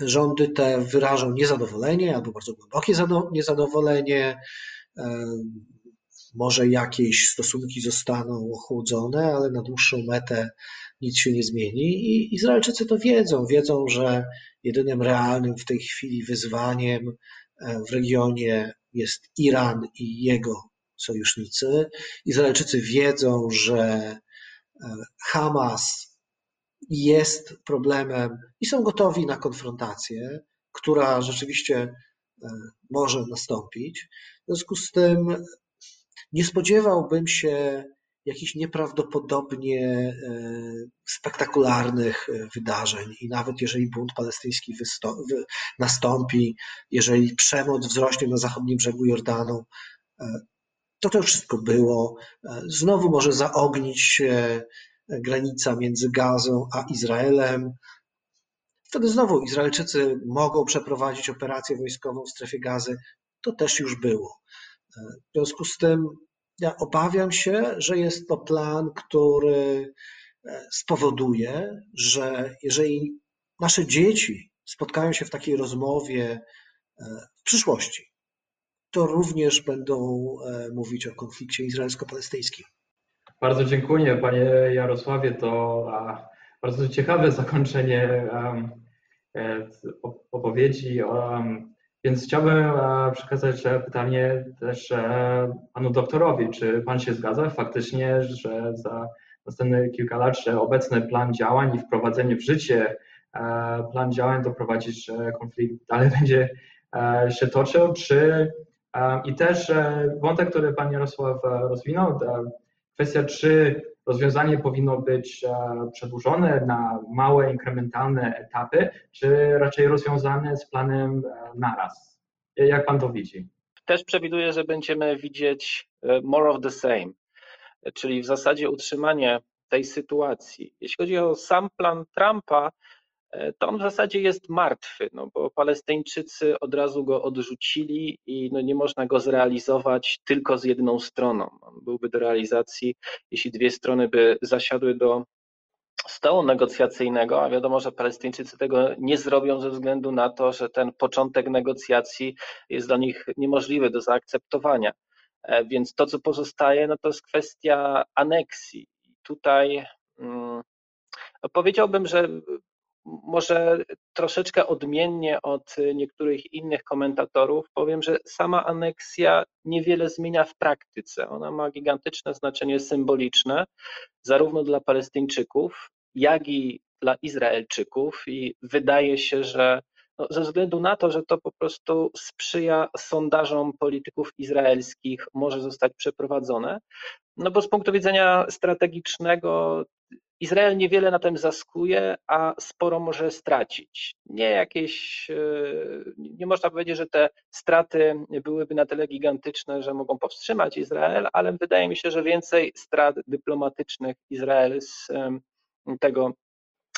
rządy te wyrażą niezadowolenie albo bardzo głębokie niezadowolenie. Może jakieś stosunki zostaną ochłodzone, ale na dłuższą metę nic się nie zmieni. I Izraelczycy to wiedzą. Wiedzą, że jedynym realnym w tej chwili wyzwaniem w regionie jest Iran i jego sojusznicy. Izraelczycy wiedzą, że Hamas jest problemem i są gotowi na konfrontację, która rzeczywiście może nastąpić. W związku z tym nie spodziewałbym się jakichś nieprawdopodobnie spektakularnych wydarzeń i nawet jeżeli bunt palestyński nastąpi, jeżeli przemoc wzrośnie na zachodnim brzegu Jordanu, to to już wszystko było. Znowu może zaognić się granica między Gazą a Izraelem. Wtedy znowu Izraelczycy mogą przeprowadzić operację wojskową w strefie gazy. To też już było. W związku z tym ja obawiam się, że jest to plan, który spowoduje, że jeżeli nasze dzieci spotkają się w takiej rozmowie w przyszłości, to również będą mówić o konflikcie izraelsko-palestyńskim.
Bardzo dziękuję Panie Jarosławie. To bardzo ciekawe zakończenie opowiedzi. Więc chciałbym przekazać pytanie też Panu doktorowi. Czy Pan się zgadza faktycznie, że za następne kilka lat, że obecny plan działań i wprowadzenie w życie plan działań doprowadzić, że konflikt dalej będzie się toczył, czy i też wątek, który Pan Jarosław rozwinął, kwestia, czy rozwiązanie powinno być przedłużone na małe, inkrementalne etapy, czy raczej rozwiązane z planem naraz. Jak Pan to widzi?
Też przewiduję, że będziemy widzieć more of the same, czyli w zasadzie utrzymanie tej sytuacji. Jeśli chodzi o sam plan Trumpa, to on w zasadzie jest martwy, no bo Palestyńczycy od razu go odrzucili i no nie można go zrealizować tylko z jedną stroną. On byłby do realizacji, jeśli dwie strony by zasiadły do stołu negocjacyjnego, a wiadomo, że Palestyńczycy tego nie zrobią ze względu na to, że ten początek negocjacji jest dla nich niemożliwy do zaakceptowania. Więc to, co pozostaje, no to jest kwestia aneksji. Tutaj hmm, powiedziałbym, że może troszeczkę odmiennie od niektórych innych komentatorów powiem, że sama aneksja niewiele zmienia w praktyce. Ona ma gigantyczne znaczenie symboliczne, zarówno dla Palestyńczyków, jak i dla Izraelczyków, i wydaje się, że no, ze względu na to, że to po prostu sprzyja sondażom polityków izraelskich, może zostać przeprowadzone. No bo z punktu widzenia strategicznego Izrael niewiele na tym zyskuje, a sporo może stracić. Nie jakieś, nie można powiedzieć, że te straty byłyby na tyle gigantyczne, że mogą powstrzymać Izrael, ale wydaje mi się, że więcej strat dyplomatycznych Izrael z tego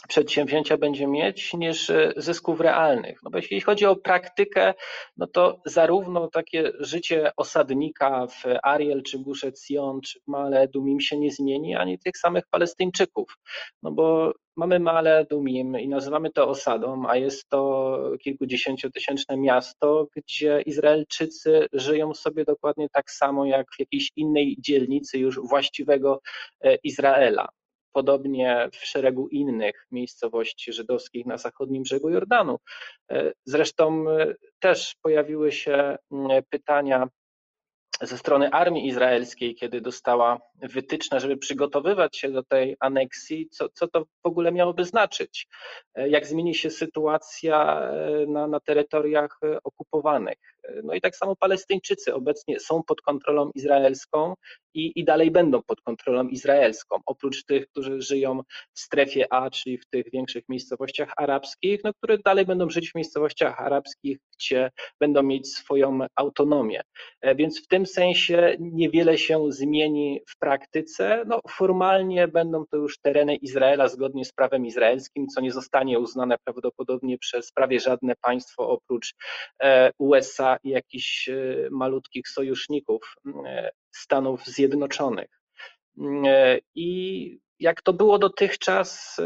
przedsięwzięcia będzie mieć niż zysków realnych. No bo jeśli chodzi o praktykę, no to zarówno takie życie osadnika w Ariel, czy Gusze Sion, czy w Male Dumim się nie zmieni, ani tych samych Palestyńczyków. No bo mamy Male Dumim i nazywamy to osadą, a jest to kilkudziesięciotysięczne miasto, gdzie Izraelczycy żyją sobie dokładnie tak samo jak w jakiejś innej dzielnicy już właściwego Izraela podobnie w szeregu innych miejscowości żydowskich na zachodnim brzegu Jordanu. Zresztą też pojawiły się pytania ze strony armii izraelskiej, kiedy dostała wytyczne, żeby przygotowywać się do tej aneksji, co, co to w ogóle miałoby znaczyć? Jak zmieni się sytuacja na, na terytoriach okupowanych? No i tak samo Palestyńczycy obecnie są pod kontrolą izraelską i, i dalej będą pod kontrolą izraelską. Oprócz tych, którzy żyją w strefie A, czyli w tych większych miejscowościach arabskich, no, które dalej będą żyć w miejscowościach arabskich, gdzie będą mieć swoją autonomię. Więc w tym sensie niewiele się zmieni w praktyce. No, formalnie będą to już tereny Izraela zgodnie z prawem izraelskim, co nie zostanie uznane prawdopodobnie przez prawie żadne państwo oprócz USA i jakichś malutkich sojuszników Stanów Zjednoczonych. I jak to było dotychczas,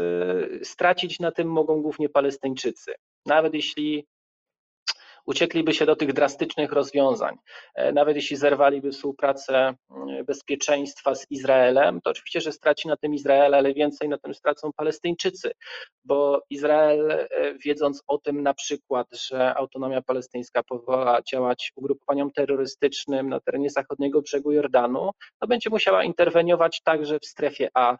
stracić na tym mogą głównie Palestyńczycy. nawet jeśli uciekliby się do tych drastycznych rozwiązań, e, nawet jeśli zerwaliby współpracę mm, bezpieczeństwa z Izraelem, to oczywiście, że straci na tym Izrael, ale więcej na tym stracą Palestyńczycy, bo Izrael, e, wiedząc o tym na przykład, że autonomia palestyńska pozwala działać ugrupowaniom terrorystycznym na terenie zachodniego brzegu Jordanu, to będzie musiała interweniować także w strefie A e,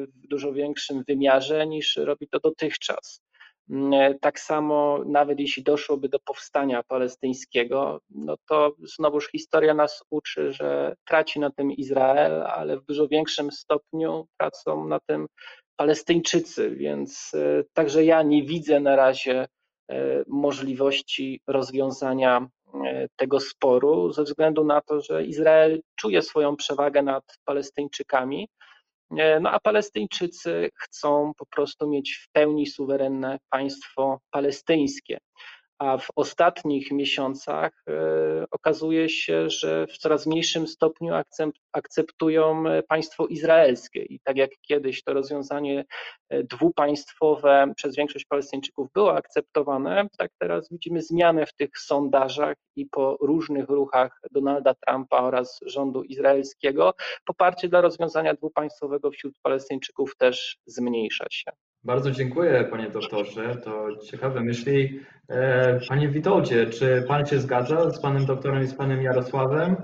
w dużo większym wymiarze niż robi to dotychczas. Mm, Tak samo, nawet jeśli doszłoby do powstania palestyńskiego, no to znowuż historia nas uczy, że traci na tym Izrael, ale w dużo większym stopniu tracą na tym Palestyńczycy, więc e, także ja nie widzę na razie e, możliwości rozwiązania e, tego sporu, ze względu na to, że Izrael czuje swoją przewagę nad Palestyńczykami. E, No a Palestyńczycy chcą po prostu mieć w pełni suwerenne państwo palestyńskie. A w ostatnich miesiącach e, okazuje się, że w coraz mniejszym stopniu akcept, akceptują e, państwo izraelskie. I tak jak kiedyś to rozwiązanie e, dwupaństwowe przez większość Palestyńczyków było akceptowane, tak teraz widzimy zmianę w tych sondażach i po różnych ruchach Donalda Trumpa oraz rządu izraelskiego poparcie dla rozwiązania dwupaństwowego wśród Palestyńczyków też zmniejsza się.
Bardzo dziękuję, panie doktorze. To ciekawe myśli. E, Panie Witoldzie, czy pan się zgadza z panem doktorem i z panem Jarosławem?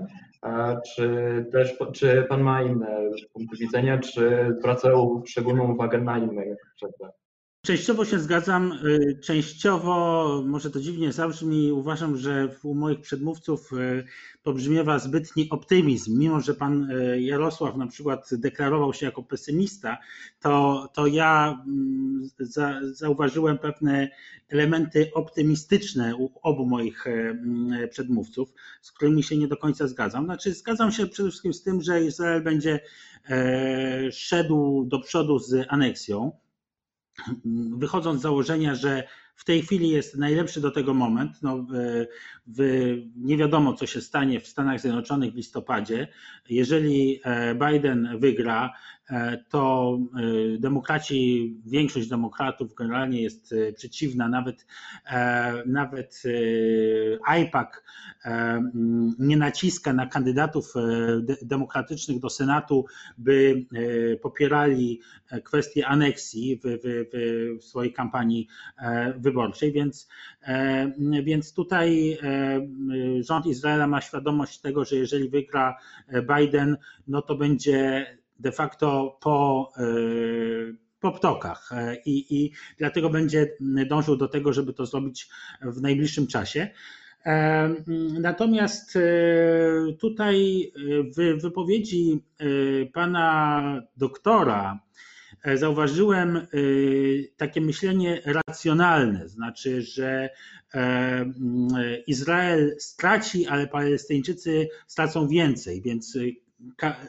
Czy też czy pan ma inne punkty widzenia, czy zwraca szczególną uwagę na inne kwestie?
Częściowo się zgadzam, y, częściowo, może to dziwnie zabrzmi, uważam, że u moich przedmówców y, pobrzmiewa zbytni optymizm. Mimo, że pan y, Jarosław na przykład deklarował się jako pesymista, to, to ja mm, za, zauważyłem pewne elementy optymistyczne u obu moich mm, przedmówców, z którymi się nie do końca zgadzam. Znaczy, zgadzam się przede wszystkim z tym, że Izrael będzie e, szedł do przodu z aneksją wychodząc z założenia, że w tej chwili jest najlepszy do tego moment, no, w, w, nie wiadomo, co się stanie w Stanach Zjednoczonych w listopadzie. Jeżeli e, Biden wygra, to e, demokraci, większość demokratów generalnie jest przeciwna, nawet, nawet IPAC nie naciska na kandydatów demokratycznych do Senatu, by popierali kwestię aneksji w, w, w swojej kampanii wyborczej, więc, więc tutaj rząd Izraela ma świadomość tego, że jeżeli wygra Biden, no to będzie de facto po, po ptokach. I, i dlatego będzie dążył do tego, żeby to zrobić w najbliższym czasie. Natomiast tutaj w wypowiedzi pana doktora zauważyłem takie myślenie racjonalne, znaczy, że Izrael straci, ale Palestyńczycy stracą więcej, więc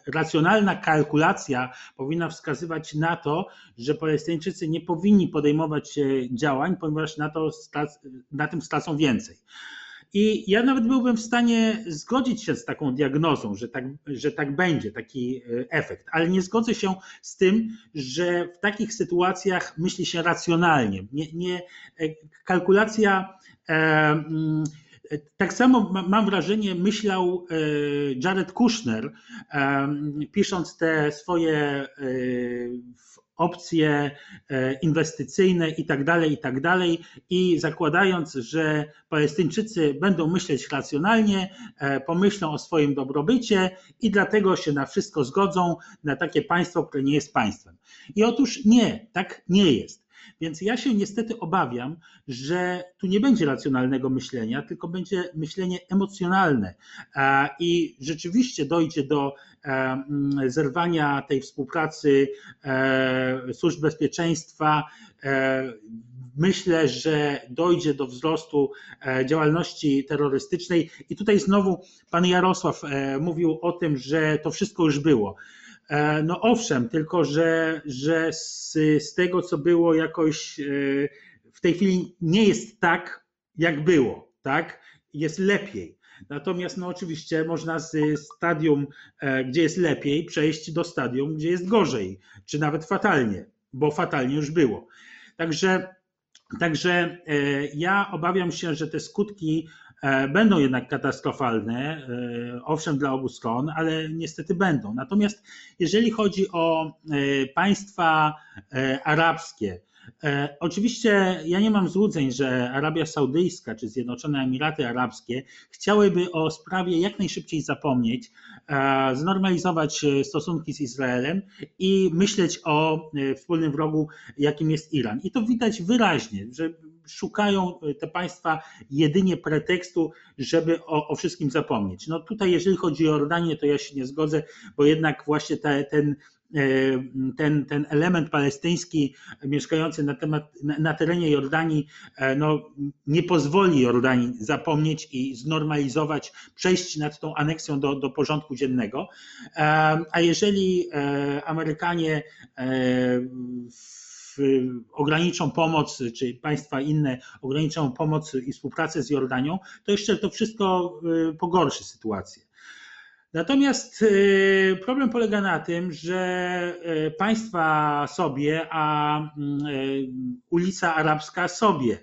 racjonalna kalkulacja powinna wskazywać na to, że Palestyńczycy nie powinni podejmować działań, ponieważ na, to, na tym stracą więcej. I ja nawet byłbym w stanie zgodzić się z taką diagnozą, że tak, że tak będzie, taki efekt, ale nie zgodzę się z tym, że w takich sytuacjach myśli się racjonalnie. Nie, nie, kalkulacja. E, tak samo mam wrażenie, myślał Jared Kushner, pisząc te swoje opcje inwestycyjne i tak dalej, i tak dalej, i zakładając, że Palestyńczycy będą myśleć racjonalnie, pomyślą o swoim dobrobycie i dlatego się na wszystko zgodzą, na takie państwo, które nie jest państwem. I otóż nie, tak nie jest. Więc ja się niestety obawiam, że tu nie będzie racjonalnego myślenia, tylko będzie myślenie emocjonalne i rzeczywiście dojdzie do zerwania tej współpracy służb bezpieczeństwa. Myślę, że dojdzie do wzrostu działalności terrorystycznej. I tutaj znowu pan Jarosław mówił o tym, że to wszystko już było. No owszem, tylko że, że z, z tego, co było jakoś w tej chwili nie jest tak, jak było, tak? Jest lepiej. Natomiast no oczywiście można z stadium, gdzie jest lepiej, przejść do stadium, gdzie jest gorzej, czy nawet fatalnie, bo fatalnie już było. Także Także e, ja obawiam się, że te skutki e, będą jednak katastrofalne, e, owszem, dla obu stron, ale niestety będą. Natomiast jeżeli chodzi o państwa arabskie, Oczywiście ja nie mam złudzeń, że Arabia Saudyjska czy Zjednoczone Emiraty Arabskie chciałyby o sprawie jak najszybciej zapomnieć, znormalizować stosunki z Izraelem i myśleć o wspólnym wrogu, jakim jest Iran. I to widać wyraźnie, że szukają te państwa jedynie pretekstu, żeby o, o, wszystkim zapomnieć. No tutaj, jeżeli chodzi o Jordanię, to ja się nie zgodzę, bo jednak właśnie te, ten E, ten, ten element palestyński mieszkający na, temat, na, terenie Jordanii e, no, nie pozwoli Jordanii zapomnieć i znormalizować, przejść nad tą aneksją do, do porządku dziennego. E, a jeżeli Amerykanie ograniczą pomoc, czy państwa inne ograniczą pomoc i współpracę z Jordanią, to jeszcze to wszystko pogorszy sytuację. Natomiast y, problem polega na tym, że y, państwa sobie, a y, ulica arabska sobie.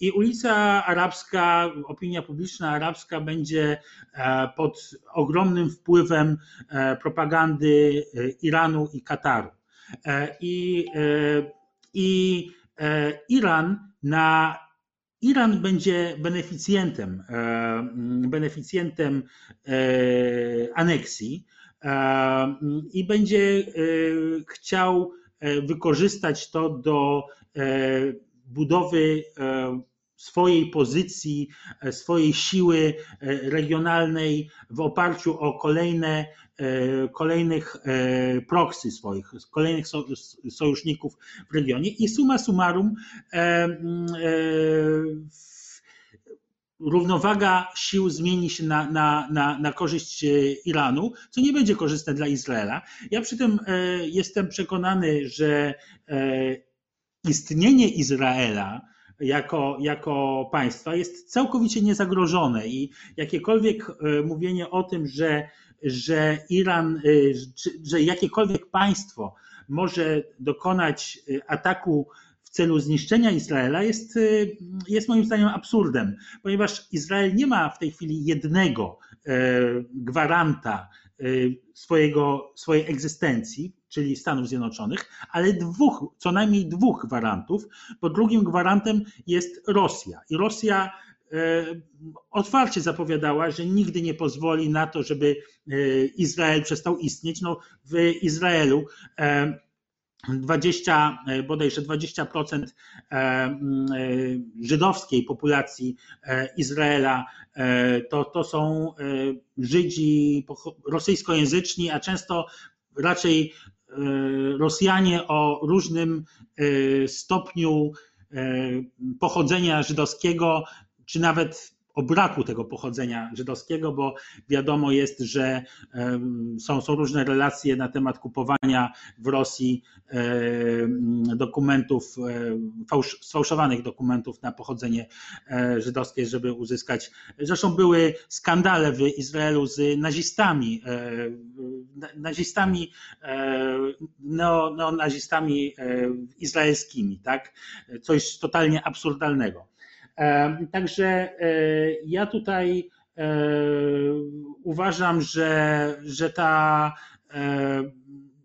I ulica arabska, opinia publiczna arabska będzie e, pod ogromnym wpływem e, propagandy Iranu i Kataru. E, I, i Iran na Iran będzie beneficjentem, e, beneficjentem e, aneksji e, i będzie chciał wykorzystać to do budowy swojej pozycji, swojej siły regionalnej w oparciu o kolejne E, kolejnych e, proksy swoich, kolejnych sojuszników w regionie i suma summarum e, równowaga sił zmieni się na, na, na, na korzyść Iranu, co nie będzie korzystne dla Izraela. Ja przy tym jestem przekonany, że istnienie Izraela jako, jako państwa jest całkowicie niezagrożone i jakiekolwiek mówienie o tym, że że Iran, y, że jakiekolwiek państwo może dokonać y, ataku w celu zniszczenia Izraela jest, y, jest moim zdaniem absurdem, ponieważ Izrael nie ma w tej chwili jednego gwaranta swojego, swojej egzystencji, czyli Stanów Zjednoczonych, ale dwóch, co najmniej dwóch gwarantów, bo drugim gwarantem jest Rosja. I Rosja otwarcie zapowiadała, że nigdy nie pozwoli na to, żeby e, Izrael przestał istnieć. No, w Izraelu 20, e, bodajże 20% żydowskiej populacji Izraela to, to są Żydzi rosyjskojęzyczni, a często raczej Rosjanie o różnym stopniu pochodzenia żydowskiego, czy nawet o braku tego pochodzenia żydowskiego, bo wiadomo jest, że są, są różne relacje na temat kupowania w Rosji dokumentów, fałsz, sfałszowanych dokumentów na pochodzenie e, żydowskie, żeby uzyskać. Zresztą były skandale w Izraelu z nazistami, e, nazistami, e, neonazistami izraelskimi, tak? Coś totalnie absurdalnego. Także e, ja tutaj e, uważam, że, że ta e,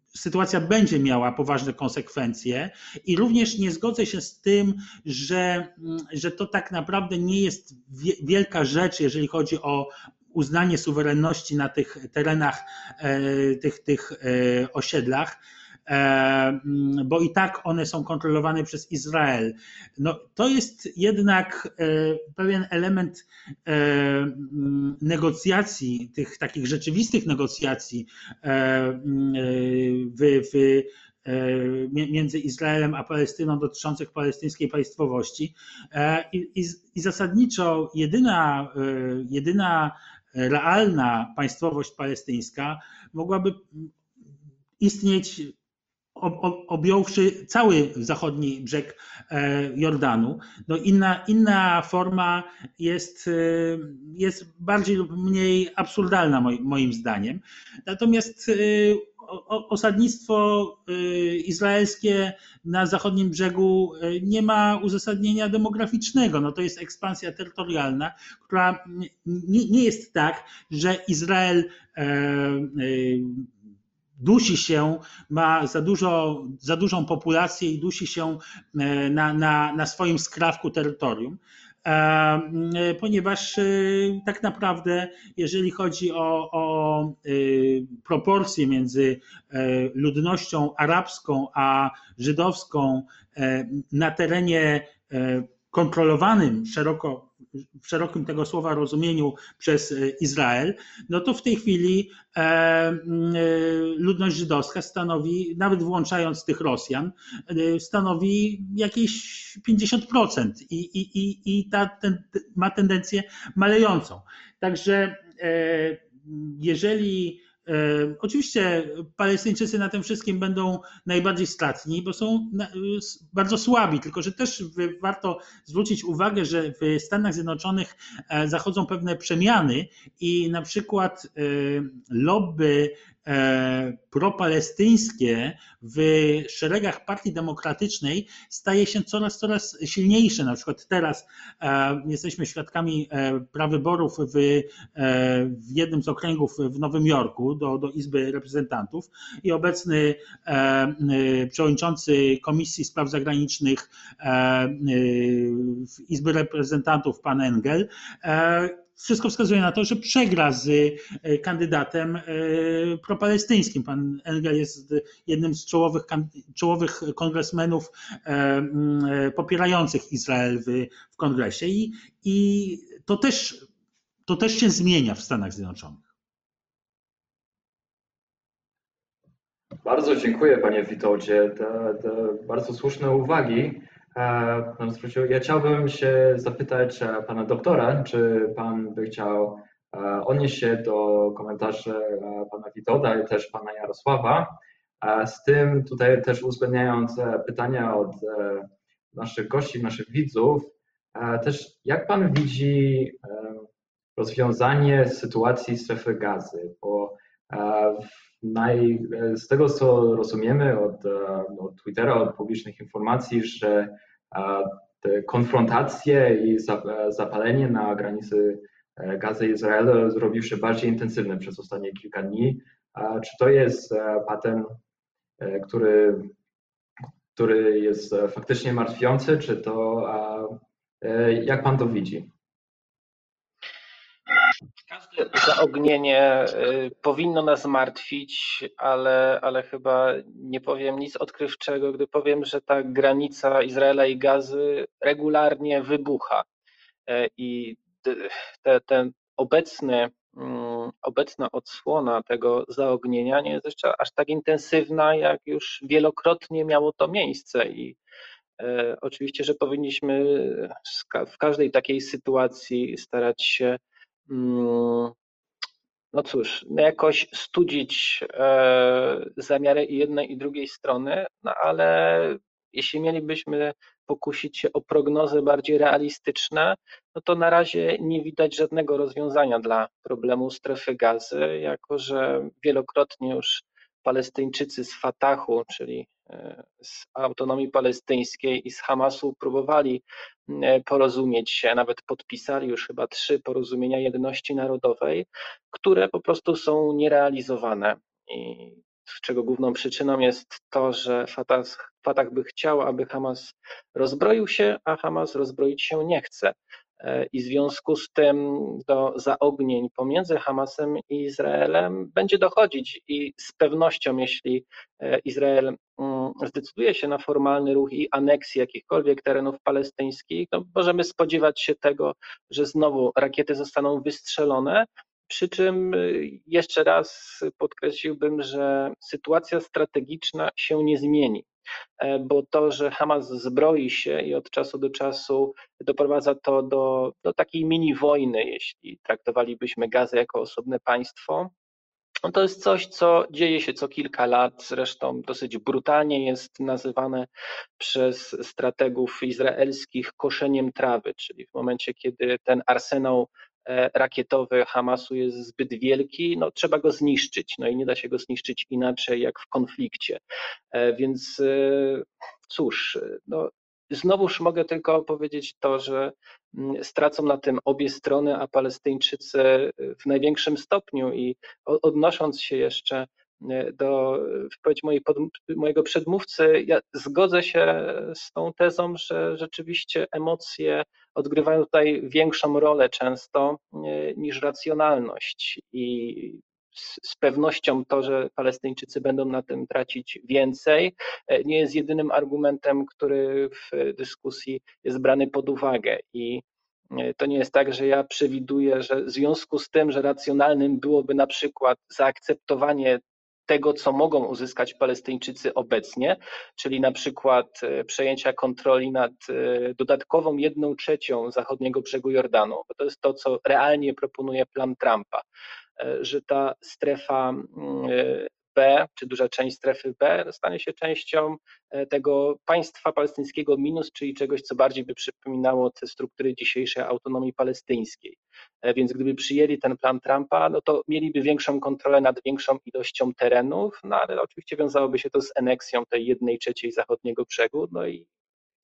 sytuacja będzie miała poważne konsekwencje i również nie zgodzę się z tym, że, że to tak naprawdę nie jest wielka rzecz, jeżeli chodzi o uznanie suwerenności na tych terenach, tych, tych osiedlach. mm, bo i tak one są kontrolowane przez Izrael. No, to jest jednak e, pewien element e, mm, negocjacji, tych takich rzeczywistych negocjacji mm, w, w między Izraelem a Palestyną dotyczących palestyńskiej państwowości. I, i, i zasadniczo jedyna, jedyna realna państwowość palestyńska mogłaby istnieć objąwszy cały zachodni brzeg e, Jordanu. No inna, inna forma jest, e, jest bardziej lub mniej absurdalna moim zdaniem. Natomiast e, osadnictwo izraelskie na zachodnim brzegu nie ma uzasadnienia demograficznego. No to jest ekspansja terytorialna, która nie, nie jest tak, że Izrael dusi się, ma za, dużo, za dużą populację i dusi się na, na, na swoim skrawku terytorium. E, ponieważ e, tak naprawdę, jeżeli chodzi o, o e, proporcje między ludnością arabską a żydowską na terenie kontrolowanym szeroko w szerokim tego słowa rozumieniu przez e, Izrael, no to w tej chwili e, e, ludność żydowska stanowi, nawet włączając tych Rosjan, stanowi jakieś 50% i, i, i, i ta ten, ma tendencję malejącą. Także jeżeli Oczywiście Palestyńczycy na tym wszystkim będą najbardziej stratni, bo są bardzo słabi, tylko że też warto zwrócić uwagę, że w Stanach Zjednoczonych e, zachodzą pewne przemiany i na przykład e, lobby E, propalestyńskie w szeregach Partii Demokratycznej staje się coraz, coraz silniejsze. Na przykład teraz e, jesteśmy świadkami e, prawyborów w, w jednym z okręgów w Nowym Jorku do, do Izby Reprezentantów i obecny przewodniczący Komisji Spraw Zagranicznych Izby Reprezentantów, pan Engel, wszystko wskazuje na to, że przegra z e, kandydatem e, propalestyńskim. Pan Engel jest jednym z czołowych, czołowych kongresmenów e, popierających Izrael w, w kongresie i, i to, też, to też się zmienia w Stanach Zjednoczonych.
Bardzo dziękuję panie Witoldzie. Te, te bardzo słuszne uwagi. E, ja chciałbym się zapytać e, pana doktora, czy pan by chciał e, odnieść się do komentarzy pana Witolda i też pana Jarosława. Z tym tutaj też uwzględniając pytania od naszych gości, naszych widzów, też jak pan widzi rozwiązanie sytuacji strefy gazy, bo naj, z tego co rozumiemy od, od Twittera, od publicznych informacji, że te konfrontacje i zapalenie na granicy e, Gazy i Izraela zrobił się bardziej intensywne przez ostatnie kilka dni. Czy to jest e, patent, e, który, który jest faktycznie martwiący, czy to jak pan to widzi?
Zaognienie y, powinno nas martwić, ale, ale chyba nie powiem nic odkrywczego, gdy powiem, że ta granica Izraela i Gazy regularnie wybucha. E, I te, ten obecny, mm, obecna odsłona tego zaognienia nie jest jeszcze aż tak intensywna, jak już wielokrotnie miało to miejsce. I e, oczywiście, że powinniśmy w każdej takiej sytuacji starać się no cóż, no jakoś studzić e, zamiary i jednej i drugiej strony, no ale jeśli mielibyśmy pokusić się o prognozy bardziej realistyczne, no to na razie nie widać żadnego rozwiązania dla problemu strefy gazy, jako że wielokrotnie już Palestyńczycy z Fatahu, czyli e, z autonomii palestyńskiej i z Hamasu próbowali e, porozumieć się, nawet podpisali już chyba trzy porozumienia jedności narodowej, które po prostu są nierealizowane. I czego główną przyczyną jest to, że Fatah, Fatah by chciał, aby Hamas rozbroił się, a Hamas rozbroić się nie chce i w związku z tym do zaognień pomiędzy Hamasem i Izraelem będzie dochodzić i z pewnością, jeśli e, Izrael mm, zdecyduje się na formalny ruch i aneksję jakichkolwiek terenów palestyńskich, to możemy spodziewać się tego, że znowu rakiety zostaną wystrzelone, przy czym y, jeszcze raz podkreśliłbym, że sytuacja strategiczna się nie zmieni. E, bo to, że Hamas zbroi się i od czasu do czasu doprowadza to do, do takiej mini wojny, jeśli traktowalibyśmy Gazę jako osobne państwo, no to jest coś, co dzieje się co kilka lat, zresztą dosyć brutalnie jest nazywane przez strategów izraelskich koszeniem trawy, czyli w momencie, kiedy ten arsenał rakietowy Hamasu jest zbyt wielki, no trzeba go zniszczyć, no i nie da się go zniszczyć inaczej jak w konflikcie. E, Więc e, cóż, no znowuż mogę tylko powiedzieć to, że mm, stracą na tym obie strony, a Palestyńczycy w największym stopniu i odnosząc się jeszcze e, do wypowiedzi mojej pod, mojego przedmówcy, ja zgodzę się z tą tezą, że rzeczywiście emocje odgrywają tutaj większą rolę często e, niż racjonalność. I z, pewnością to, że Palestyńczycy będą na tym tracić więcej, e, nie jest jedynym argumentem, który w dyskusji jest brany pod uwagę. I e, to nie jest tak, że ja przewiduję, że w związku z tym, że racjonalnym byłoby na przykład zaakceptowanie tego, co mogą uzyskać Palestyńczycy obecnie, czyli na przykład e, przejęcia kontroli nad e, dodatkową jedną trzecią zachodniego brzegu Jordanu, bo to jest to, co realnie proponuje plan Trumpa, e, że ta strefa mm, B, czy duża część strefy B stanie się częścią e, tego państwa palestyńskiego minus, czyli czegoś, co bardziej by przypominało te struktury dzisiejszej autonomii palestyńskiej. E, Więc gdyby przyjęli ten plan Trumpa, no to mieliby większą kontrolę nad większą ilością terenów, no ale oczywiście wiązałoby się to z aneksją tej jednej trzeciej zachodniego brzegu, no i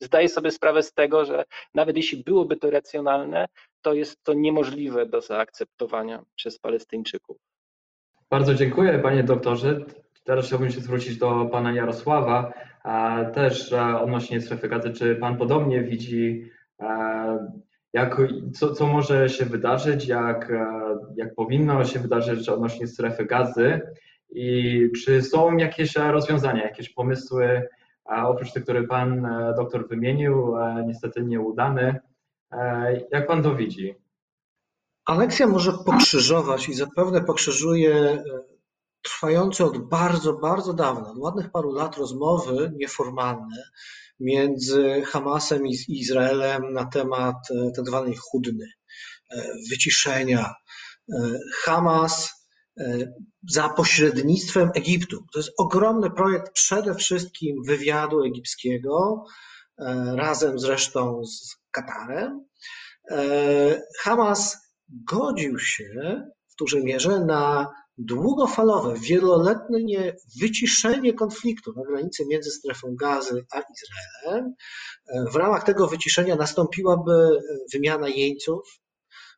zdaję sobie sprawę z tego, że nawet jeśli byłoby to racjonalne, to jest to niemożliwe do zaakceptowania przez Palestyńczyków.
Bardzo dziękuję, panie doktorze. Teraz chciałbym się zwrócić do pana Jarosława, też e, odnośnie strefy gazy. Czy pan podobnie widzi, e, jak, co, co może się wydarzyć, jak, e, jak powinno się wydarzyć odnośnie strefy gazy i czy są jakieś rozwiązania, jakieś pomysły, oprócz tych, które pan doktor wymienił, niestety nieudane. Jak pan to widzi?
Aneksja może pokrzyżować i zapewne pokrzyżuje e, trwające od bardzo, bardzo dawna, od ładnych paru lat rozmowy nieformalne między Hamasem i Izraelem na temat e, tak zwanej chudny, e, wyciszenia. Hamas za pośrednictwem Egiptu. To jest ogromny projekt przede wszystkim wywiadu egipskiego, razem zresztą z Katarem. Hamas godził się w dużej mierze na długofalowe, wieloletnie wyciszenie konfliktu na granicy między strefą gazy a Izraelem. W ramach tego wyciszenia nastąpiłaby wymiana jeńców.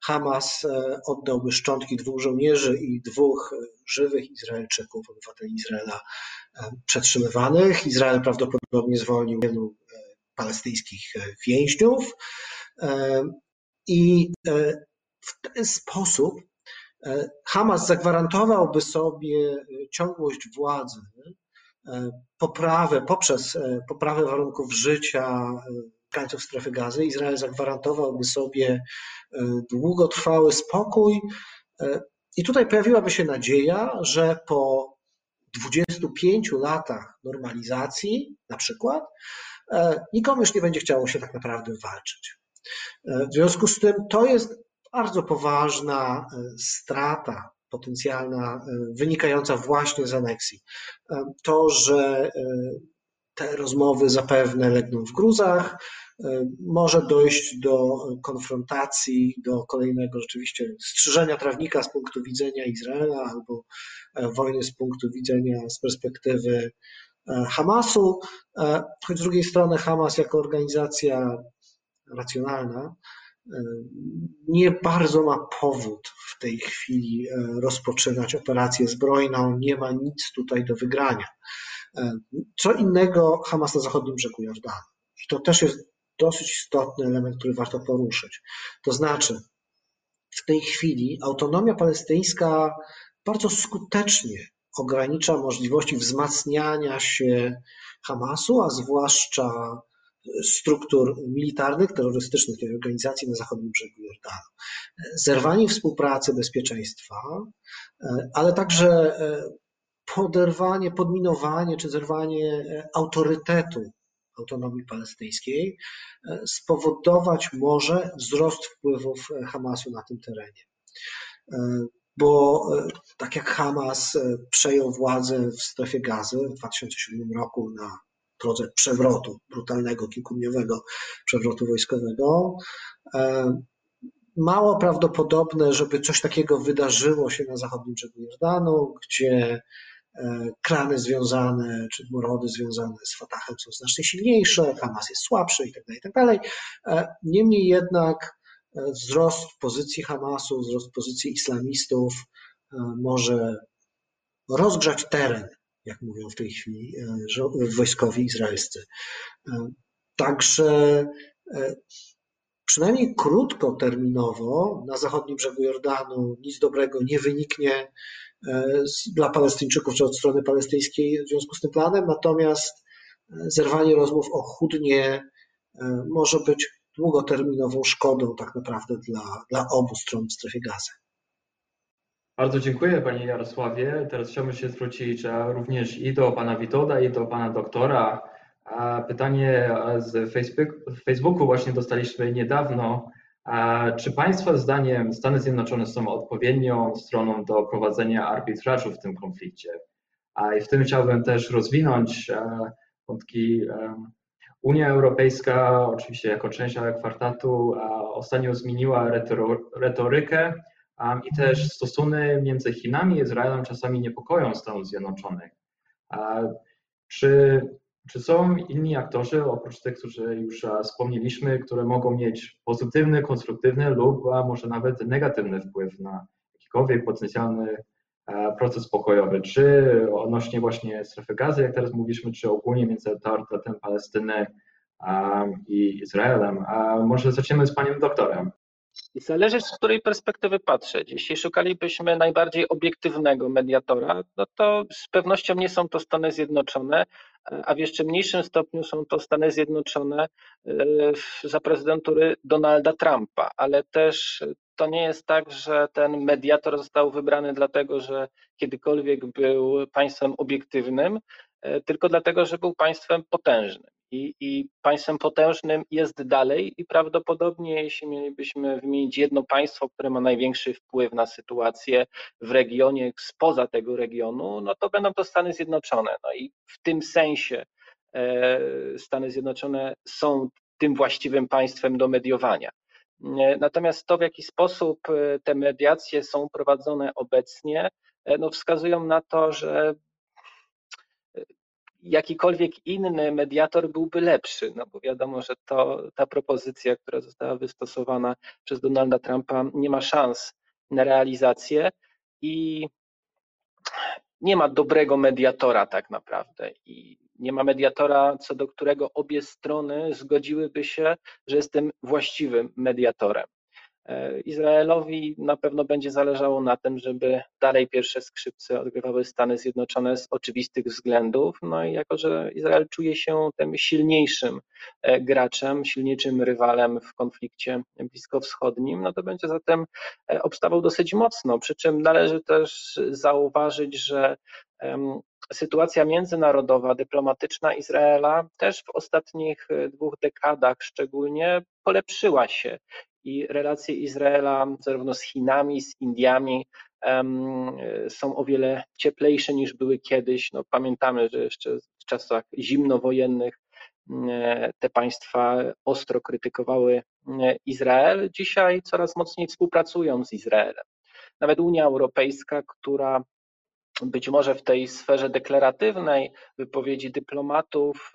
Hamas e, oddałby szczątki dwóch żołnierzy i dwóch żywych Izraelczyków, obywateli Izraela e, przetrzymywanych. Izrael prawdopodobnie zwolnił wielu e, palestyńskich więźniów. I w ten sposób e, Hamas zagwarantowałby sobie e, ciągłość władzy, e, poprawę poprzez poprawę warunków życia mieszkańców strefy gazy. Izrael zagwarantowałby sobie długotrwały spokój. I tutaj pojawiłaby się nadzieja, że po 25 latach normalizacji, na przykład, nikomu już nie będzie chciało się tak naprawdę walczyć. W związku z tym to jest bardzo poważna e, strata potencjalna e, wynikająca właśnie z aneksji. E, To, że te rozmowy zapewne legną w gruzach, może dojść do konfrontacji, do kolejnego rzeczywiście strzyżenia trawnika z punktu widzenia Izraela albo wojny z punktu widzenia, z perspektywy Hamasu, choć z drugiej strony Hamas jako organizacja racjonalna, nie bardzo ma powód w tej chwili e, rozpoczynać operację zbrojną, nie ma nic tutaj do wygrania. E, Co innego Hamas na zachodnim brzegu Jordanu. I to też jest dosyć istotny element, który warto poruszyć. To znaczy, w tej chwili autonomia palestyńska bardzo skutecznie ogranicza możliwości wzmacniania się Hamasu, a zwłaszcza struktur militarnych, terrorystycznych tej organizacji na zachodnim brzegu Jordanu. Zerwanie współpracy, bezpieczeństwa, e, ale także e, poderwanie, podminowanie czy zerwanie e, autorytetu autonomii palestyńskiej spowodować może wzrost wpływów Hamasu na tym terenie. Bo tak jak Hamas przejął władzę w strefie gazy w 2007 roku na drodze przewrotu, brutalnego, kilkudniowego przewrotu wojskowego, e, mało prawdopodobne, żeby coś takiego wydarzyło się na zachodnim brzegu Jordanu, gdzie klany związane czy rody związane z Fatahem są znacznie silniejsze, Hamas jest słabszy itd. itd. Niemniej jednak wzrost pozycji Hamasu, wzrost pozycji islamistów może rozgrzać teren, jak mówią w tej chwili wojskowi izraelscy. Także przynajmniej krótkoterminowo na zachodnim brzegu Jordanu nic dobrego nie wyniknie dla Palestyńczyków czy od strony palestyńskiej w związku z tym planem, natomiast zerwanie rozmów o chudnie może być długoterminową szkodą tak naprawdę dla, dla obu stron w strefie gazy.
Bardzo dziękuję Panie Jarosławie. Teraz chciałbym się zwrócić również i do Pana Witolda, i do Pana doktora. Pytanie z Facebooku właśnie dostaliśmy niedawno. Czy Państwa zdaniem Stany Zjednoczone są odpowiednią stroną do prowadzenia arbitrażu w tym konflikcie? I w tym chciałbym też rozwinąć wątki. Unia Europejska, oczywiście jako część kwartatu, ostatnio zmieniła retorykę i też stosunek między Chinami i Izraelem czasami niepokoją Stanów Zjednoczonych. Czy czy są inni aktorzy, oprócz tych, którzy już wspomnieliśmy, które mogą mieć pozytywny, konstruktywny lub może nawet negatywny wpływ na jakikolwiek potencjalny proces pokojowy, czy odnośnie właśnie strefy gazy, jak teraz mówiliśmy, czy ogólnie między autorytetem Palestyny i Izraelem. A może zaczniemy z panem doktorem.
Zależy z której perspektywy patrzeć. Jeśli szukalibyśmy najbardziej obiektywnego mediatora, no to z pewnością nie są to Stany Zjednoczone, a w jeszcze mniejszym stopniu są to Stany Zjednoczone e, za prezydentury Donalda Trumpa, ale też to nie jest tak, że ten mediator został wybrany dlatego, że kiedykolwiek był państwem obiektywnym, e, tylko dlatego, że był państwem potężnym i, i państwem potężnym jest dalej i prawdopodobnie, jeśli mielibyśmy wymienić jedno państwo, które ma największy wpływ na sytuację w regionie, spoza tego regionu, no to będą to Stany Zjednoczone. No i w tym sensie e, Stany Zjednoczone są tym właściwym państwem do mediowania. E, natomiast to, w jaki sposób e, te mediacje są prowadzone obecnie, no wskazują na to, że jakikolwiek inny mediator byłby lepszy, no bo wiadomo, że to, ta propozycja, która została wystosowana przez Donalda Trumpa, nie ma szans na realizację i nie ma dobrego mediatora tak naprawdę i nie ma mediatora, co do którego obie strony zgodziłyby się, że jest tym właściwym mediatorem. E, Izraelowi na pewno będzie zależało na tym, żeby dalej pierwsze skrzypce odgrywały Stany Zjednoczone z oczywistych względów. No i jako, że Izrael czuje się tym silniejszym e, graczem, silniejszym rywalem w konflikcie bliskowschodnim, no to będzie zatem e, obstawał dosyć mocno. Przy czym należy też zauważyć, że sytuacja międzynarodowa, dyplomatyczna Izraela też w ostatnich dwóch dekadach szczególnie polepszyła się i relacje Izraela zarówno z Chinami, z Indiami są o wiele cieplejsze niż były kiedyś. No, pamiętamy, że jeszcze w czasach zimnowojennych te państwa ostro krytykowały Izrael. Dzisiaj coraz mocniej współpracują z Izraelem. Nawet Unia Europejska, która być może w tej sferze deklaratywnej wypowiedzi dyplomatów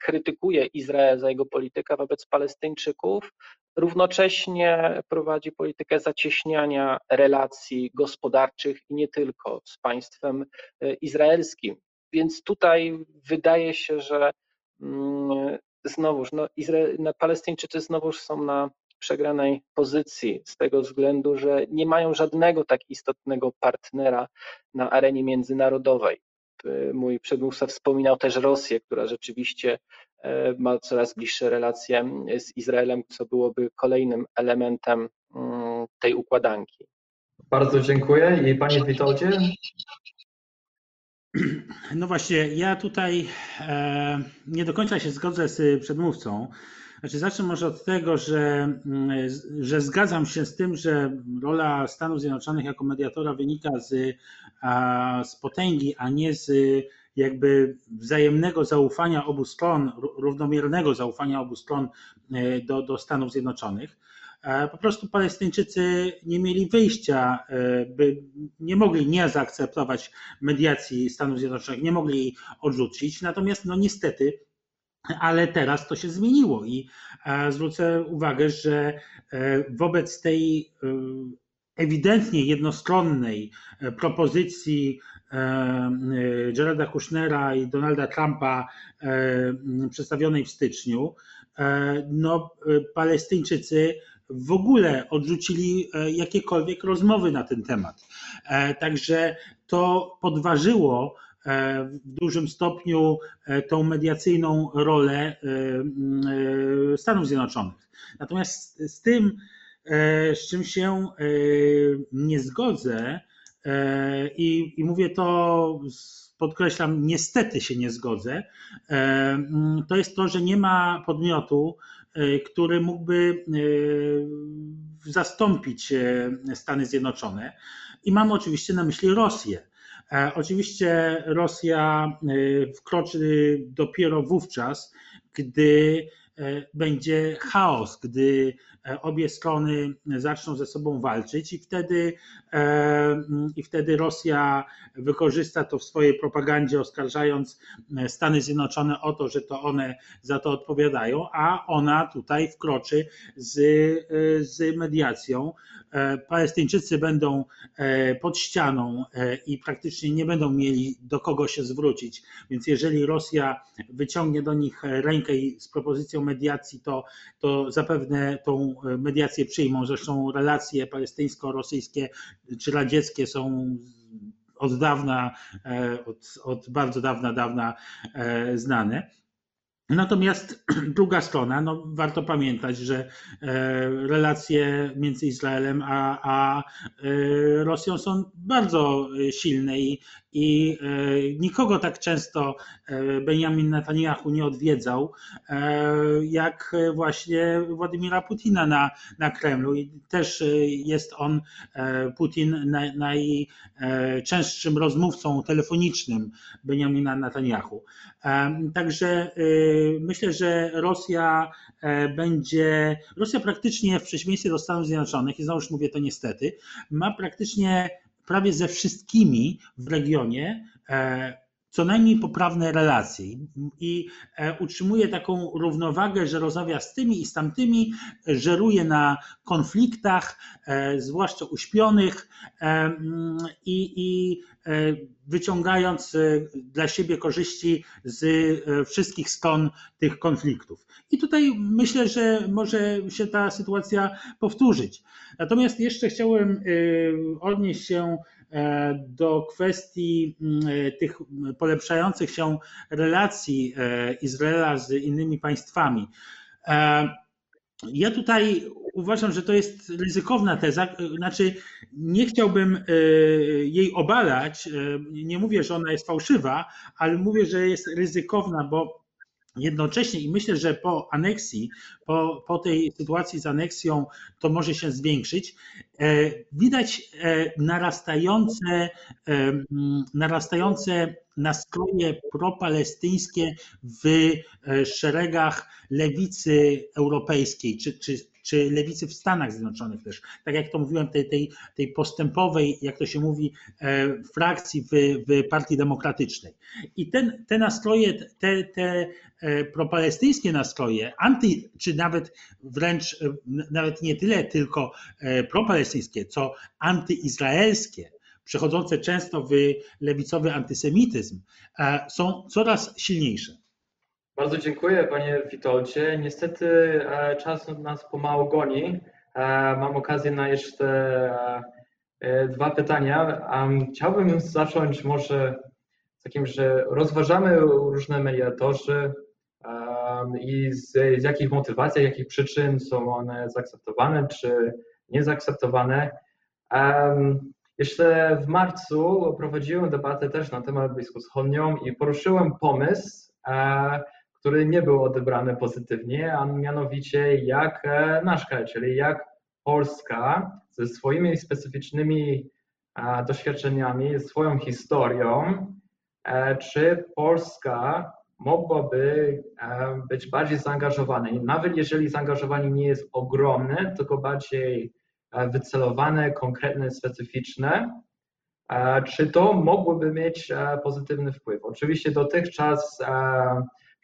krytykuje Izrael za jego politykę wobec Palestyńczyków, równocześnie prowadzi politykę zacieśniania relacji gospodarczych i nie tylko z państwem e, izraelskim. Więc tutaj wydaje się, że mm, znowuż no, Izrael, Palestyńczycy znowuż są na przegranej pozycji z tego względu, że nie mają żadnego tak istotnego partnera na arenie międzynarodowej. Mój przedmówca wspominał też Rosję, która rzeczywiście e, ma coraz bliższe relacje z Izraelem, co byłoby kolejnym elementem mm, tej układanki.
Bardzo dziękuję. I panie Witoldzie?
No właśnie, ja tutaj e, nie do końca się zgodzę z przedmówcą. Znaczy zacznę może od tego, że, mm, że zgadzam się z tym, że rola Stanów Zjednoczonych jako mediatora wynika z, z potęgi, a nie z jakby wzajemnego zaufania obu stron, równomiernego zaufania obu stron e, do, do Stanów Zjednoczonych. Po prostu Palestyńczycy nie mieli wyjścia, by nie mogli nie zaakceptować mediacji Stanów Zjednoczonych, nie mogli jej odrzucić. Natomiast no niestety ale teraz to się zmieniło i zwrócę uwagę, że wobec tej ewidentnie jednostronnej propozycji Jareda Kushnera i Donalda Trumpa przedstawionej w styczniu, no, Palestyńczycy w ogóle odrzucili jakiekolwiek rozmowy na ten temat. Także to podważyło w dużym stopniu tą mediacyjną rolę Stanów Zjednoczonych. Natomiast z tym, z czym się nie zgodzę, i, i mówię to, podkreślam, niestety się nie zgodzę, to jest to, że nie ma podmiotu, który mógłby zastąpić Stany Zjednoczone. I mam oczywiście na myśli Rosję. Oczywiście Rosja wkroczy dopiero wówczas, gdy będzie chaos, gdy obie strony zaczną ze sobą walczyć i wtedy, i wtedy Rosja wykorzysta to w swojej propagandzie, oskarżając Stany Zjednoczone o to, że to one za to odpowiadają, a ona tutaj wkroczy z, z mediacją. Palestyńczycy będą pod ścianą i praktycznie nie będą mieli do kogo się zwrócić. Więc jeżeli Rosja wyciągnie do nich rękę z propozycją mediacji, to, to zapewne tą mediację przyjmą. Zresztą relacje palestyńsko-rosyjskie czy radzieckie są od dawna, od, od bardzo dawna, dawna znane. Natomiast druga strona, no warto pamiętać, że relacje między Izraelem a, a Rosją są bardzo silne i, i nikogo tak często Benjamin Netanyahu nie odwiedzał, jak właśnie Władimira Putina na, na Kremlu. I też jest on, Putin, najczęstszym rozmówcą telefonicznym Benjamina Netanyahu. Także myślę, że Rosja będzie, Rosja praktycznie w przeciwieństwie do Stanów Zjednoczonych, i znowuż mówię to niestety, ma praktycznie prawie ze wszystkimi w regionie co najmniej poprawne relacje i utrzymuje taką równowagę, że rozmawia z tymi i z tamtymi, żeruje na konfliktach, zwłaszcza uśpionych i, i wyciągając dla siebie korzyści z wszystkich stron tych konfliktów. I tutaj myślę, że może się ta sytuacja powtórzyć. Natomiast jeszcze chciałem odnieść się do kwestii tych polepszających się relacji Izraela z innymi państwami. Ja tutaj uważam, że to jest ryzykowna teza, znaczy nie chciałbym jej obalać, nie mówię, że ona jest fałszywa, ale mówię, że jest ryzykowna, bo jednocześnie i myślę, że po aneksji, po, po tej sytuacji z aneksją to może się zwiększyć, widać narastające, narastające nastroje propalestyńskie w szeregach lewicy europejskiej, czy, czy, czy lewicy w Stanach Zjednoczonych też, tak jak to mówiłem, tej, tej, tej postępowej, jak to się mówi, frakcji w, w Partii Demokratycznej. I ten, te nastroje, te, te propalestyńskie nastroje, anty, czy nawet wręcz, nawet nie tyle tylko propalestyńskie, co antyizraelskie, przechodzące często w lewicowy antysemityzm, są coraz silniejsze.
Bardzo dziękuję panie Witoldzie. Niestety czas nas pomału goni. Mam okazję na jeszcze dwa pytania. Chciałbym zacząć może z takim, że rozważamy różne mediatorzy i z, z jakich motywacji, jakich przyczyn są one zaakceptowane czy niezaakceptowane. Jeszcze w marcu prowadziłem debatę też na temat Bliską Wschodnią i poruszyłem pomysł, który nie był odebrany pozytywnie, a mianowicie jak nasz kraj, czyli jak Polska ze swoimi specyficznymi doświadczeniami, swoją historią, czy Polska mogłoby e, być bardziej zaangażowane. I nawet jeżeli zaangażowanie nie jest ogromne, tylko bardziej e, wycelowane, konkretne, specyficzne, e, czy to mogłoby mieć pozytywny wpływ? Oczywiście dotychczas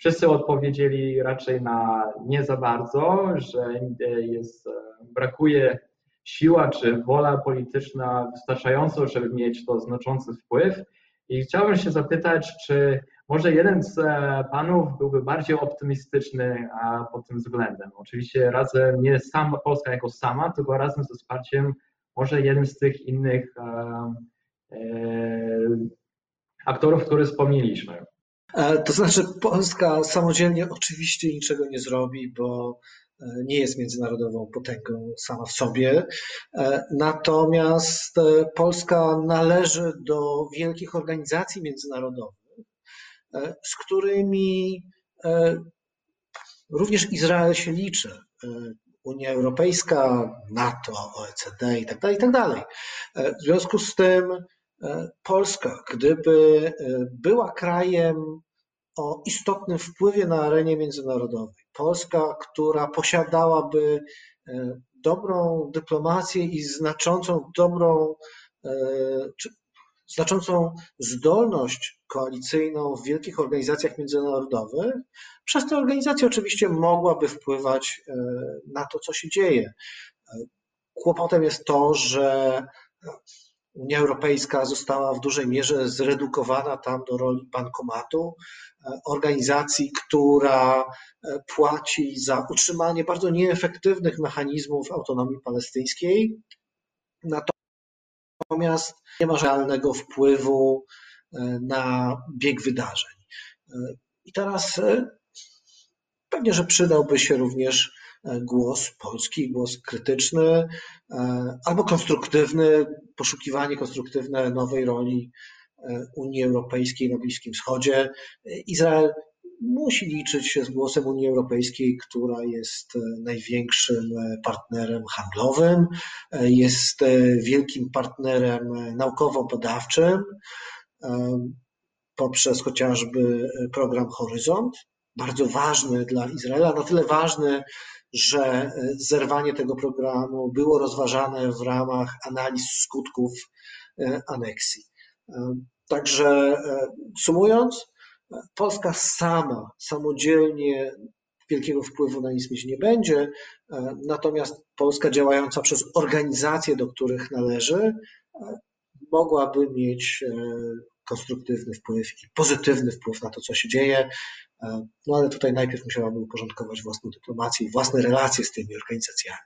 wszyscy odpowiedzieli raczej na nie za bardzo, że jest, brakuje siła czy wola polityczna wystarczająco, żeby mieć to znaczący wpływ. I chciałbym się zapytać, czy może jeden z e, panów byłby bardziej optymistyczny pod tym względem. Oczywiście razem nie sama Polska jako sama, tylko razem ze wsparciem może jeden z tych innych e, e, aktorów, które wspomnieliśmy.
To znaczy, Polska samodzielnie oczywiście niczego nie zrobi, bo nie jest międzynarodową potęgą sama w sobie. Natomiast Polska należy do wielkich organizacji międzynarodowych E, z którymi e, również Izrael się liczy. E, Unia Europejska, NATO, OECD i tak dalej, i tak. W związku z tym Polska, gdyby była krajem o istotnym wpływie na arenie międzynarodowej, Polska, która posiadałaby dobrą dyplomację i znaczącą dobrą, znaczącą zdolność koalicyjną w wielkich organizacjach międzynarodowych, przez te organizacje oczywiście mogłaby wpływać e, na to, co się dzieje. E, kłopotem jest to, że Unia Europejska została w dużej mierze zredukowana tam do roli bankomatu, e, organizacji, która płaci za utrzymanie bardzo nieefektywnych mechanizmów autonomii palestyńskiej. Natomiast nie ma realnego wpływu e, na bieg wydarzeń. E, I teraz e, pewnie, że przydałby się również głos polski, głos krytyczny albo konstruktywny, poszukiwanie konstruktywne nowej roli Unii Europejskiej na Bliskim Wschodzie. Izrael musi liczyć się z głosem Unii Europejskiej, która jest e, największym e, partnerem handlowym, e, jest wielkim partnerem naukowo-badawczym poprzez chociażby program Horyzont, bardzo ważny dla Izraela, na tyle ważny, że zerwanie tego programu było rozważane w ramach analiz skutków aneksji. Także sumując, Polska sama, samodzielnie wielkiego wpływu na nic mieć nie będzie, e, natomiast Polska działająca przez organizacje, do których należy, e, mogłaby mieć e, konstruktywny wpływ i pozytywny wpływ na to, co się dzieje. No ale tutaj najpierw musiałaby uporządkować własną dyplomację i własne relacje z tymi organizacjami.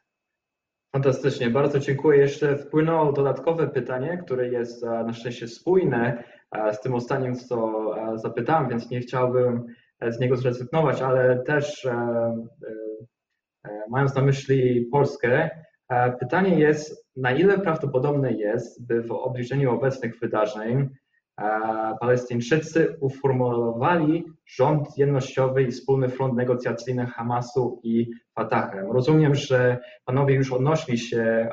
Fantastycznie, bardzo dziękuję. Jeszcze wpłynęło dodatkowe pytanie, które jest na szczęście spójne z tym ostatnim, co zapytałem, więc nie chciałbym e, z niego zrezygnować, ale też e, e, mając na myśli Polskę, pytanie jest, na ile prawdopodobne jest, by w obliczu obecnych wydarzeń Palestyńczycy uformulowali rząd jednościowy i wspólny front negocjacyjny Hamasu i Fatahem. Rozumiem, że panowie już odnosili się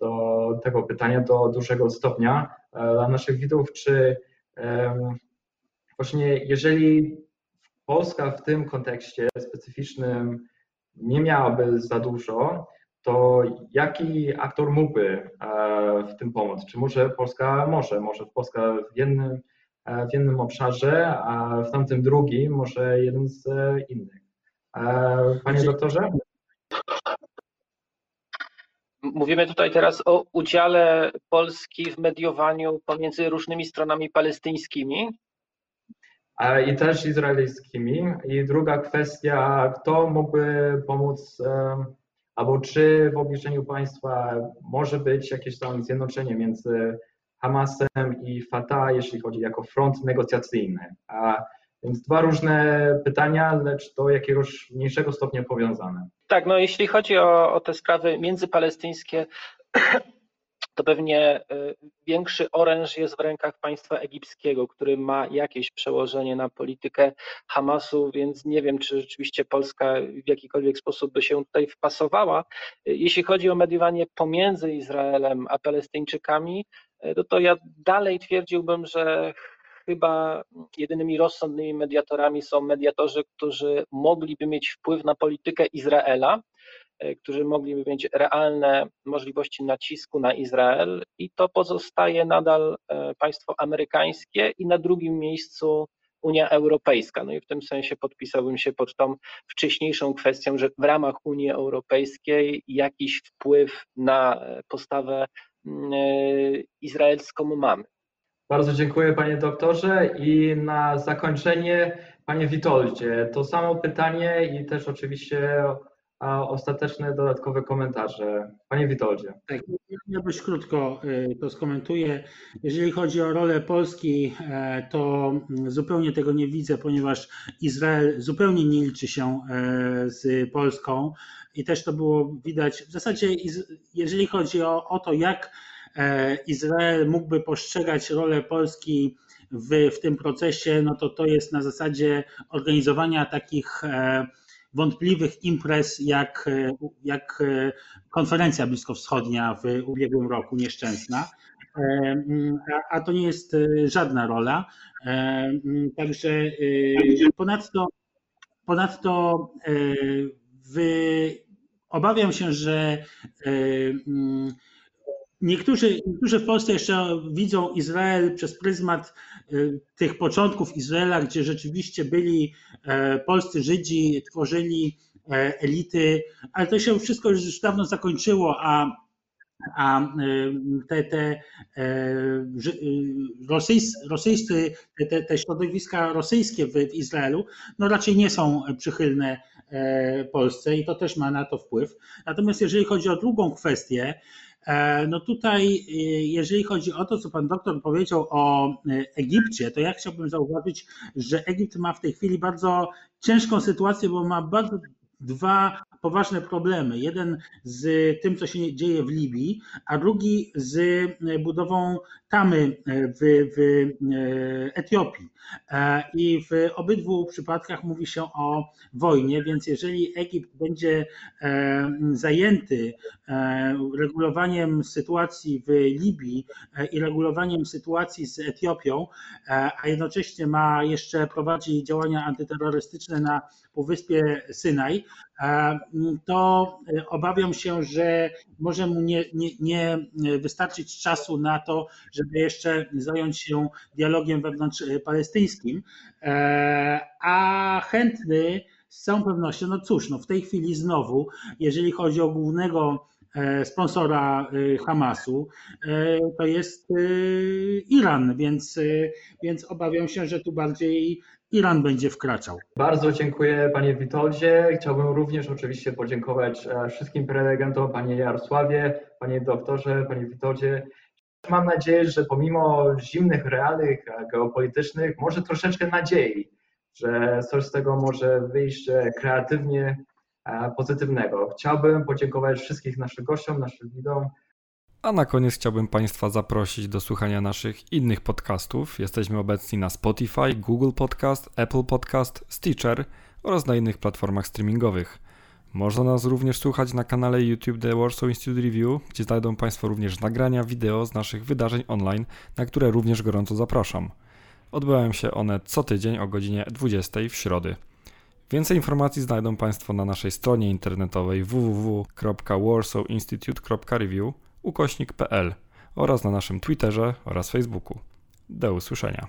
do tego pytania do dużego stopnia dla naszych widzów, czy właśnie jeżeli Polska w tym kontekście specyficznym nie miałaby za dużo, to jaki aktor mógłby e, w tym pomóc? Czy może Polska może, może Polska w jednym, e, w jednym obszarze, a w tamtym drugim może jeden z innych? E, panie doktorze?
Mówimy tutaj teraz o udziale Polski w mediowaniu pomiędzy różnymi stronami palestyńskimi.
I też izraelskimi. I druga kwestia, kto mógłby pomóc, albo czy w obliczeniu państwa może być jakieś tam zjednoczenie między Hamasem i Fatah, jeśli chodzi jako front negocjacyjny. A więc dwa różne pytania, lecz do jakiegoś mniejszego stopnia powiązane.
Tak, no jeśli chodzi o, o te sprawy międzypalestyńskie, to pewnie y, większy oręż jest w rękach państwa egipskiego, który ma jakieś przełożenie na politykę Hamasu, więc nie wiem, czy rzeczywiście Polska w jakikolwiek sposób by się tutaj wpasowała. Jeśli chodzi o mediowanie pomiędzy Izraelem a Palestyńczykami, y, no to ja dalej twierdziłbym, że chyba jedynymi rozsądnymi mediatorami są mediatorzy, którzy mogliby mieć wpływ na politykę Izraela, którzy mogliby mieć realne możliwości nacisku na Izrael, i to pozostaje nadal państwo amerykańskie i na drugim miejscu Unia Europejska. No i w tym sensie podpisałbym się pod tą wcześniejszą kwestią, że w ramach Unii Europejskiej jakiś wpływ na postawę mm, izraelską mamy.
Bardzo dziękuję panie doktorze i na zakończenie panie Witoldzie, to samo pytanie i też oczywiście ostateczne dodatkowe komentarze. Panie Witoldzie.
Tak, ja dość krótko y, to skomentuję. Jeżeli chodzi o rolę Polski, e, to zupełnie tego nie widzę, ponieważ Izrael zupełnie nie liczy się e, z Polską i też to było widać. W zasadzie, jeżeli chodzi o, o to, jak e, Izrael mógłby postrzegać rolę Polski w, w tym procesie, no to to jest na zasadzie organizowania takich wątpliwych imprez jak, jak konferencja bliskowschodnia w ubiegłym roku, nieszczęsna. A, a to nie jest e, żadna rola. Także e, ponadto, ponadto e, obawiam się, że Niektórzy, niektórzy w Polsce jeszcze widzą Izrael przez pryzmat y, tych początków Izraela, gdzie rzeczywiście byli e, polscy Żydzi, tworzyli e, elity, ale to się wszystko już dawno zakończyło, a, a y, te, te e, rosyjscy, te, te środowiska rosyjskie w, Izraelu no raczej nie są przychylne Polsce i to też ma na to wpływ. Natomiast jeżeli chodzi o drugą kwestię, no tutaj, e, jeżeli chodzi o to, co pan doktor powiedział o e, Egipcie, to ja chciałbym zauważyć, że Egipt ma w tej chwili bardzo ciężką sytuację, bo ma bardzo dwa poważne problemy. Jeden z tym, co się dzieje w Libii, a drugi z budową tamy w, w Etiopii. I w obydwu przypadkach mówi się o wojnie, więc jeżeli Egipt będzie zajęty regulowaniem sytuacji w Libii i regulowaniem sytuacji z Etiopią, a jednocześnie ma jeszcze prowadzić działania antyterrorystyczne na Półwyspie Synaj, to obawiam się, że może mu nie, nie, nie wystarczyć czasu na to, żeby jeszcze zająć się dialogiem wewnątrz palestyńskim, a chętny z całą pewnością, no cóż, no w tej chwili znowu, jeżeli chodzi o głównego e, sponsora e, Hamasu, e, to jest Iran, więc, więc obawiam się, że tu bardziej Iran będzie wkraczał.
Bardzo dziękuję panie Witoldzie. Chciałbym również oczywiście podziękować e, wszystkim prelegentom, panie Jarosławie, panie doktorze, panie Witoldzie. Mam nadzieję, że pomimo zimnych realiów e, geopolitycznych, może troszeczkę nadziei, że coś z tego może wyjść e, kreatywnie pozytywnego. Chciałbym podziękować wszystkim naszym gościom, naszym widzom.
A na koniec chciałbym Państwa zaprosić do słuchania naszych innych podcastów. Jesteśmy obecni na Spotify, Google Podcast, Apple Podcast, Stitcher oraz na innych platformach streamingowych. Można nas również słuchać na kanale YouTube The Warsaw Institute Review, gdzie znajdą Państwo również nagrania wideo z naszych wydarzeń online, na które również gorąco zapraszam. Odbywają się one co tydzień o godzinie 20 w środy. Więcej informacji znajdą Państwo na naszej stronie internetowej www.warsawinstitute.review ukośnik.pl oraz na naszym Twitterze oraz Facebooku. Do usłyszenia.